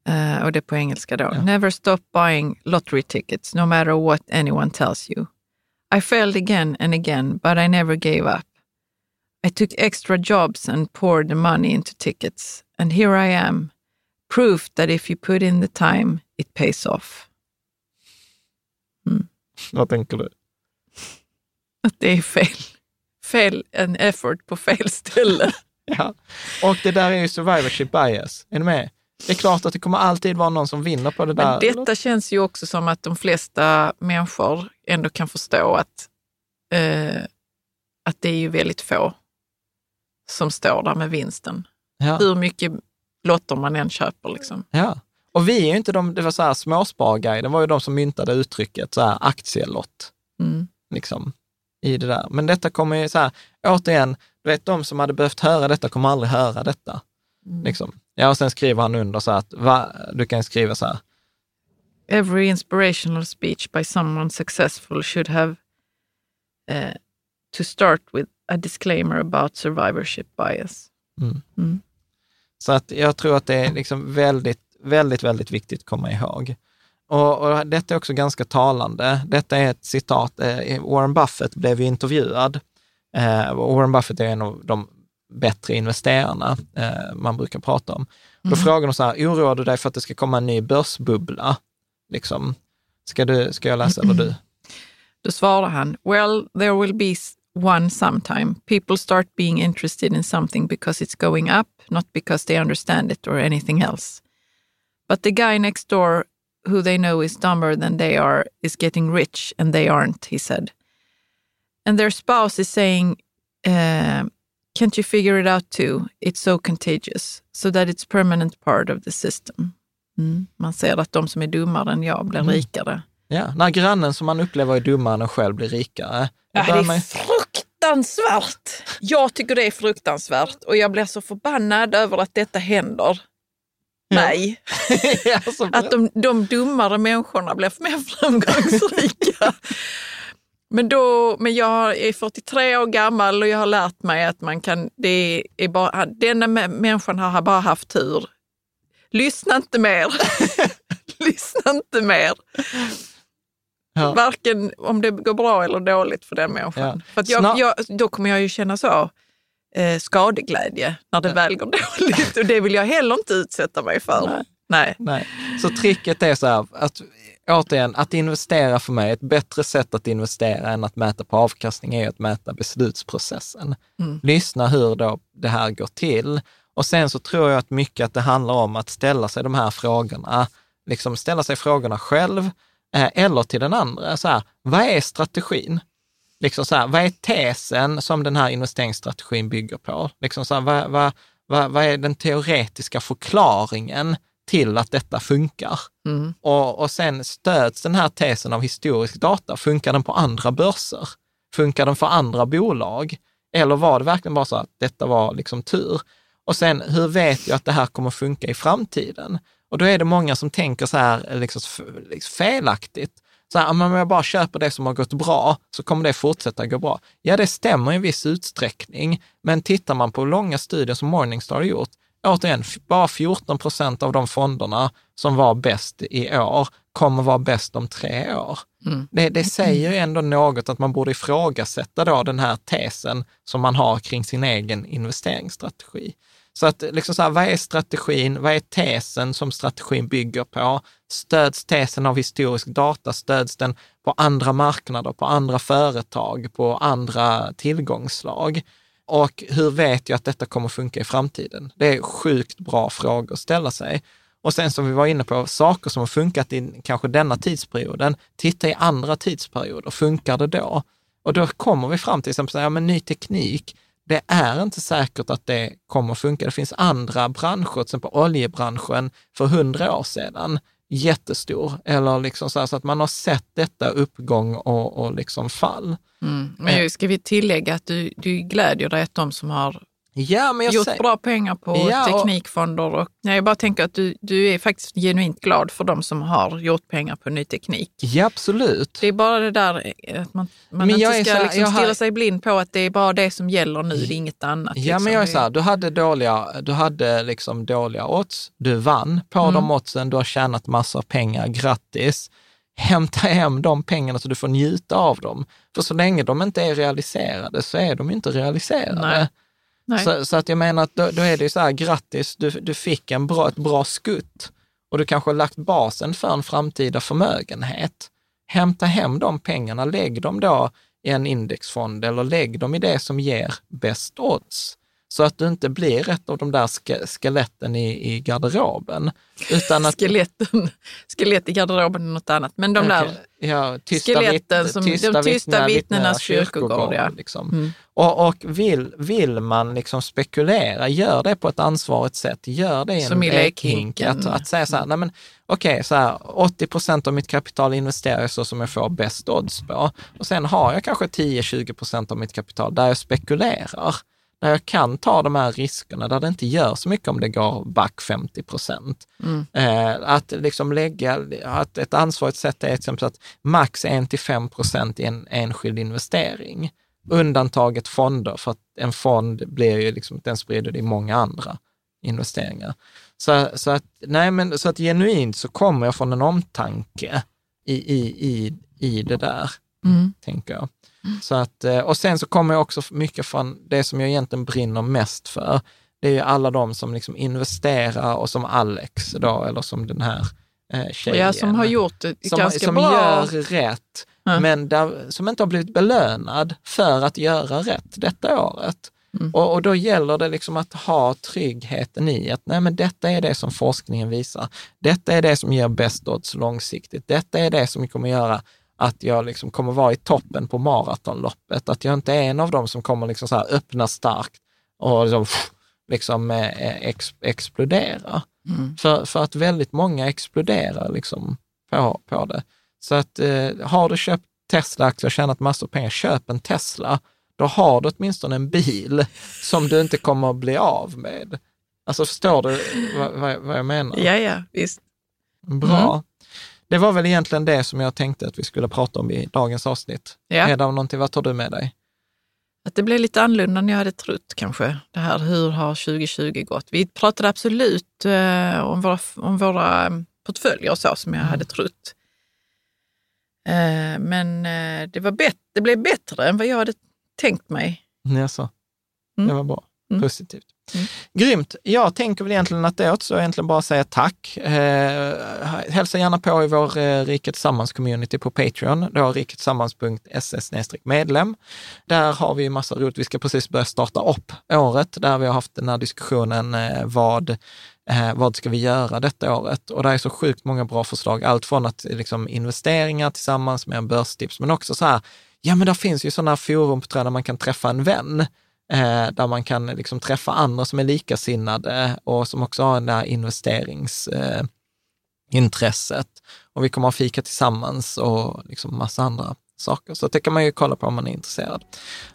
Speaker 2: Eh, och det är på engelska då.
Speaker 1: Ja.
Speaker 2: Never stop buying lottery tickets, no matter what anyone tells you. I failed again and again, but I never gave up. I took extra jobs and poured the money into tickets. And here I am, proof that if you put in the time, it pays off.
Speaker 1: Vad tänker du?
Speaker 2: Att det är fel. Fel, en effort på fel ställe.
Speaker 1: Ja. Och det där är ju survivorship bias. Är ni med? Det är klart att det kommer alltid vara någon som vinner på det där.
Speaker 2: Men detta känns ju också som att de flesta människor ändå kan förstå att, eh, att det är ju väldigt få som står där med vinsten.
Speaker 1: ja.
Speaker 2: Hur mycket lotter man än köper. Liksom.
Speaker 1: ja. Och vi är ju inte de, det var så här småsparguiden var ju de som myntade uttrycket så här aktielott.
Speaker 2: Mm.
Speaker 1: Liksom, i det där. Men detta kommer ju så här, återigen, du vet de som hade behövt höra detta kommer aldrig höra detta.
Speaker 2: Mm.
Speaker 1: Liksom. Ja, och sen skriver han under så att, va, du kan skriva så här,
Speaker 2: Every inspirational speech by someone successful should have eh, to start with a disclaimer about survivorship bias.
Speaker 1: Mm.
Speaker 2: Mm.
Speaker 1: Så att jag tror att det är liksom väldigt, väldigt, väldigt viktigt att komma ihåg. Och, och detta är också ganska talande. Detta är ett citat. Eh, Warren Buffett blev ju intervjuad. Eh, Warren Buffett är en av de bättre investerarna eh, man brukar prata om. Då frågar de så här, oroar du dig för att det ska komma en ny börsbubbla? Liksom. Ska, du, ska jag läsa eller du?
Speaker 2: Då svarade han, well, there will be one sometime. People start being interested in something because it's going up, not because they understand it or anything else. But the guy next door, who they know is dumber than they are, is getting rich and they aren't, he said. And their spouse is saying, uh, can't you figure it out too? It's so contagious, so that it's permanent part of the system. Mm. Man ser att de som är dummare än jag blir rikare.
Speaker 1: Ja, när grannen som man upplever är dummare än en själv blir rikare.
Speaker 2: Ja, det är
Speaker 1: man-
Speaker 2: fruktansvärt. Jag tycker det är fruktansvärt och jag blir så förbannad över att detta händer. Nej,
Speaker 1: Ja,
Speaker 2: att de, de dummare människorna blir mer framgångsrika. Men, då, men jag är 43 år gammal och jag har lärt mig att man kan, det är bara, denna mä- människan har bara haft tur. Lyssna inte mer. Lyssna inte mer.
Speaker 1: Ja.
Speaker 2: Varken om det går bra eller dåligt för den människan.
Speaker 1: Ja.
Speaker 2: För jag, jag, då kommer jag ju känna så eh, skadeglädje när det väl går dåligt och det vill jag heller inte utsätta mig för.
Speaker 1: Nej.
Speaker 2: Nej.
Speaker 1: Nej. Så tricket är så här, att återigen, att investera för mig, ett bättre sätt att investera än att mäta på avkastning är att mäta beslutsprocessen.
Speaker 2: Mm.
Speaker 1: Lyssna hur då det här går till. Och sen så tror jag att mycket att det handlar om att ställa sig de här frågorna, liksom ställa sig frågorna själv eh, eller till den andra. Så här, vad är strategin? Liksom så här, vad är tesen som den här investeringsstrategin bygger på? Liksom så här, vad, vad, vad, vad är den teoretiska förklaringen till att detta funkar?
Speaker 2: Mm.
Speaker 1: Och, och sen stöds den här tesen av historisk data. Funkar den på andra börser? Funkar den för andra bolag? Eller var det verkligen bara så att detta var liksom tur? Och sen, hur vet jag att det här kommer funka i framtiden? Och då är det många som tänker så här liksom, liksom felaktigt. Så här, "Ja, men om jag bara köper det som har gått bra så kommer det fortsätta gå bra. Ja, det stämmer i en viss utsträckning, men tittar man på långa studier som Morningstar har gjort, återigen, bara 14 procent av de fonderna som var bäst i år kommer vara bäst om tre år.
Speaker 2: Mm.
Speaker 1: Det, det säger ju ändå något att man borde ifrågasätta då den här tesen som man har kring sin egen investeringsstrategi. Så att liksom så här, vad är strategin? Vad är tesen som strategin bygger på? Stöds tesen av historisk data? Stöds den på andra marknader, på andra företag, på andra tillgångsslag? Och hur vet jag att detta kommer funka i framtiden? Det är sjukt bra frågor att ställa sig. Och sen som vi var inne på, saker som har funkat i kanske denna tidsperioden, titta i andra tidsperioder, funkar det då? Och då kommer vi fram till exempel, ja, men ny teknik, det är inte säkert att det kommer funka. Det finns andra branscher, till exempel oljebranschen för hundra år sedan, jättestor. Eller liksom så, här, så att man har sett detta uppgång och, och liksom fall.
Speaker 2: Mm. Men ju ska vi tillägga att du, du glädjer dig att de som har
Speaker 1: Ja, men jag
Speaker 2: gjort
Speaker 1: säger,
Speaker 2: bra pengar på
Speaker 1: Ja,
Speaker 2: teknikfonder och nej, jag bara tänker att du, du är faktiskt genuint glad för de som har gjort pengar på ny teknik.
Speaker 1: ja absolut.
Speaker 2: Det är bara det där att man, man
Speaker 1: Men jag
Speaker 2: inte ska
Speaker 1: här,
Speaker 2: liksom
Speaker 1: jag har-
Speaker 2: stirra sig blind på att det är bara det som gäller nu, det är inget annat.
Speaker 1: Ja,
Speaker 2: liksom.
Speaker 1: men jag är så här, du hade dåliga, du hade liksom dåliga odds, du vann på
Speaker 2: Mm.
Speaker 1: de oddsen, du har tjänat massor av pengar, grattis. hämta hem de pengarna så du får njuta av dem. För så länge de inte är realiserade så är de inte realiserade.
Speaker 2: Nej.
Speaker 1: Så, så, att jag menar att då, då, är det ju så här, grattis, du, du fick en bra, ett bra skutt och du kanske har lagt basen för en framtida förmögenhet. Hämta hem de pengarna, lägg dem då i en indexfond eller lägg dem i det som ger bäst odds. Så att du inte blir ett av de där ske skeletten i, i garderoben. Utan att,
Speaker 2: Skeletten, skelett i garderoben är något annat, men de
Speaker 1: okay.
Speaker 2: där
Speaker 1: ja, tysta
Speaker 2: skeletten,
Speaker 1: vitt,
Speaker 2: som,
Speaker 1: tysta
Speaker 2: de tysta
Speaker 1: vittnenas
Speaker 2: vittnenas kyrkogård. Ja.
Speaker 1: Liksom.
Speaker 2: Mm.
Speaker 1: Och, och vill, vill man liksom spekulera, gör det på ett ansvarigt sätt. Gör det i en
Speaker 2: Som i
Speaker 1: lekhink. Att, att säga så här, nej men okej, så här, 80 procent av mitt kapital investerar jag så som jag får bäst odds på. Och sen har jag kanske 10-20 procent av mitt kapital där jag spekulerar. Där jag kan ta de här riskerna, där det inte gör så mycket om det går back 50 procent.
Speaker 2: Mm.
Speaker 1: Eh, att liksom lägga, att ett ansvarigt sätt är till exempel att max 1-5 procent i en enskild investering. Undantaget fonder, för att en fond blir ju liksom, den sprider det i många andra investeringar. Så, så, att, nej men, så att genuint så kommer jag från en omtanke i, i, i, i det där,
Speaker 2: Mm.
Speaker 1: tänker jag. Så att, eh, och sen så kommer jag också mycket från det som jag egentligen brinner mest för. Det är ju alla de som liksom investerar och som Alex då, eller som den här eh, tjejen.
Speaker 2: Ja, som har gjort det
Speaker 1: som,
Speaker 2: ganska
Speaker 1: som
Speaker 2: bra.
Speaker 1: gör rätt,
Speaker 2: Ja.
Speaker 1: men där, som inte har blivit belönad för att göra rätt detta året.
Speaker 2: Mm.
Speaker 1: Och, och då gäller det liksom att ha tryggheten i att nej, men detta är det som forskningen visar. Detta är det som ger bäst odds långsiktigt. Detta är det som kommer göra att jag liksom kommer vara i toppen på maratonloppet. Att jag inte är en av dem som kommer liksom så här öppna starkt och liksom, liksom eh, ex, explodera.
Speaker 2: Mm.
Speaker 1: För, för att väldigt många exploderar liksom på, på det. Så att eh, har du köpt Tesla-aktier och tjänat massor pengar, köp en Tesla. Då har du åtminstone en bil som du inte kommer att bli av med. Alltså förstår du vad, vad, vad jag menar?
Speaker 2: Ja, ja, visst.
Speaker 1: Bra.
Speaker 2: Mm.
Speaker 1: Det var väl egentligen det som jag tänkte att vi skulle prata om i dagens avsnitt.
Speaker 2: Ja.
Speaker 1: Det någonting, vad tar du med dig?
Speaker 2: Att det blev lite annorlunda än jag hade trott kanske. Det här, hur har 2020 gått? Vi pratade absolut eh, om, våra, om våra eh, portföljer och så som jag hade trott. Eh, men eh, det, var bet- det blev bättre än vad jag hade tänkt mig.
Speaker 1: Jaså?
Speaker 2: Mm.
Speaker 1: Det var bra.
Speaker 2: Mm.
Speaker 1: Positivt.
Speaker 2: Mm.
Speaker 1: Grymt. Jag tänker väl egentligen att det återstår egentligen bara säga tack. Eh, hälsa gärna på i vår eh, Riket Tillsammans-community på Patreon, då riketillsammans.se medlem. Där har vi ju massa roligt. Vi ska precis börja starta upp året, där vi har haft den här diskussionen eh, vad Eh, vad ska vi göra detta året? Och det är så sjukt många bra förslag. Allt från att liksom, investeringar tillsammans med en börstips, men också så här, ja men det finns ju sådana forum på jag, där man kan träffa en vän, eh, där man kan liksom, träffa andra som är likasinnade och som också har det här investeringsintresset. Eh, och vi kommer att fika tillsammans och liksom massa andra saker. Så det kan man ju kolla på om man är intresserad.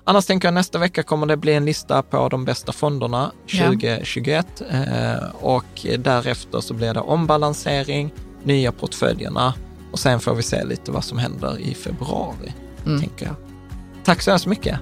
Speaker 1: Annars tänker jag nästa vecka kommer det bli en lista på de bästa fonderna 2021 eh, och därefter så blir det ombalansering, nya portföljerna och sen får vi se lite vad som händer i februari,
Speaker 2: Mm.
Speaker 1: tänker jag. Tack så hemskt mycket.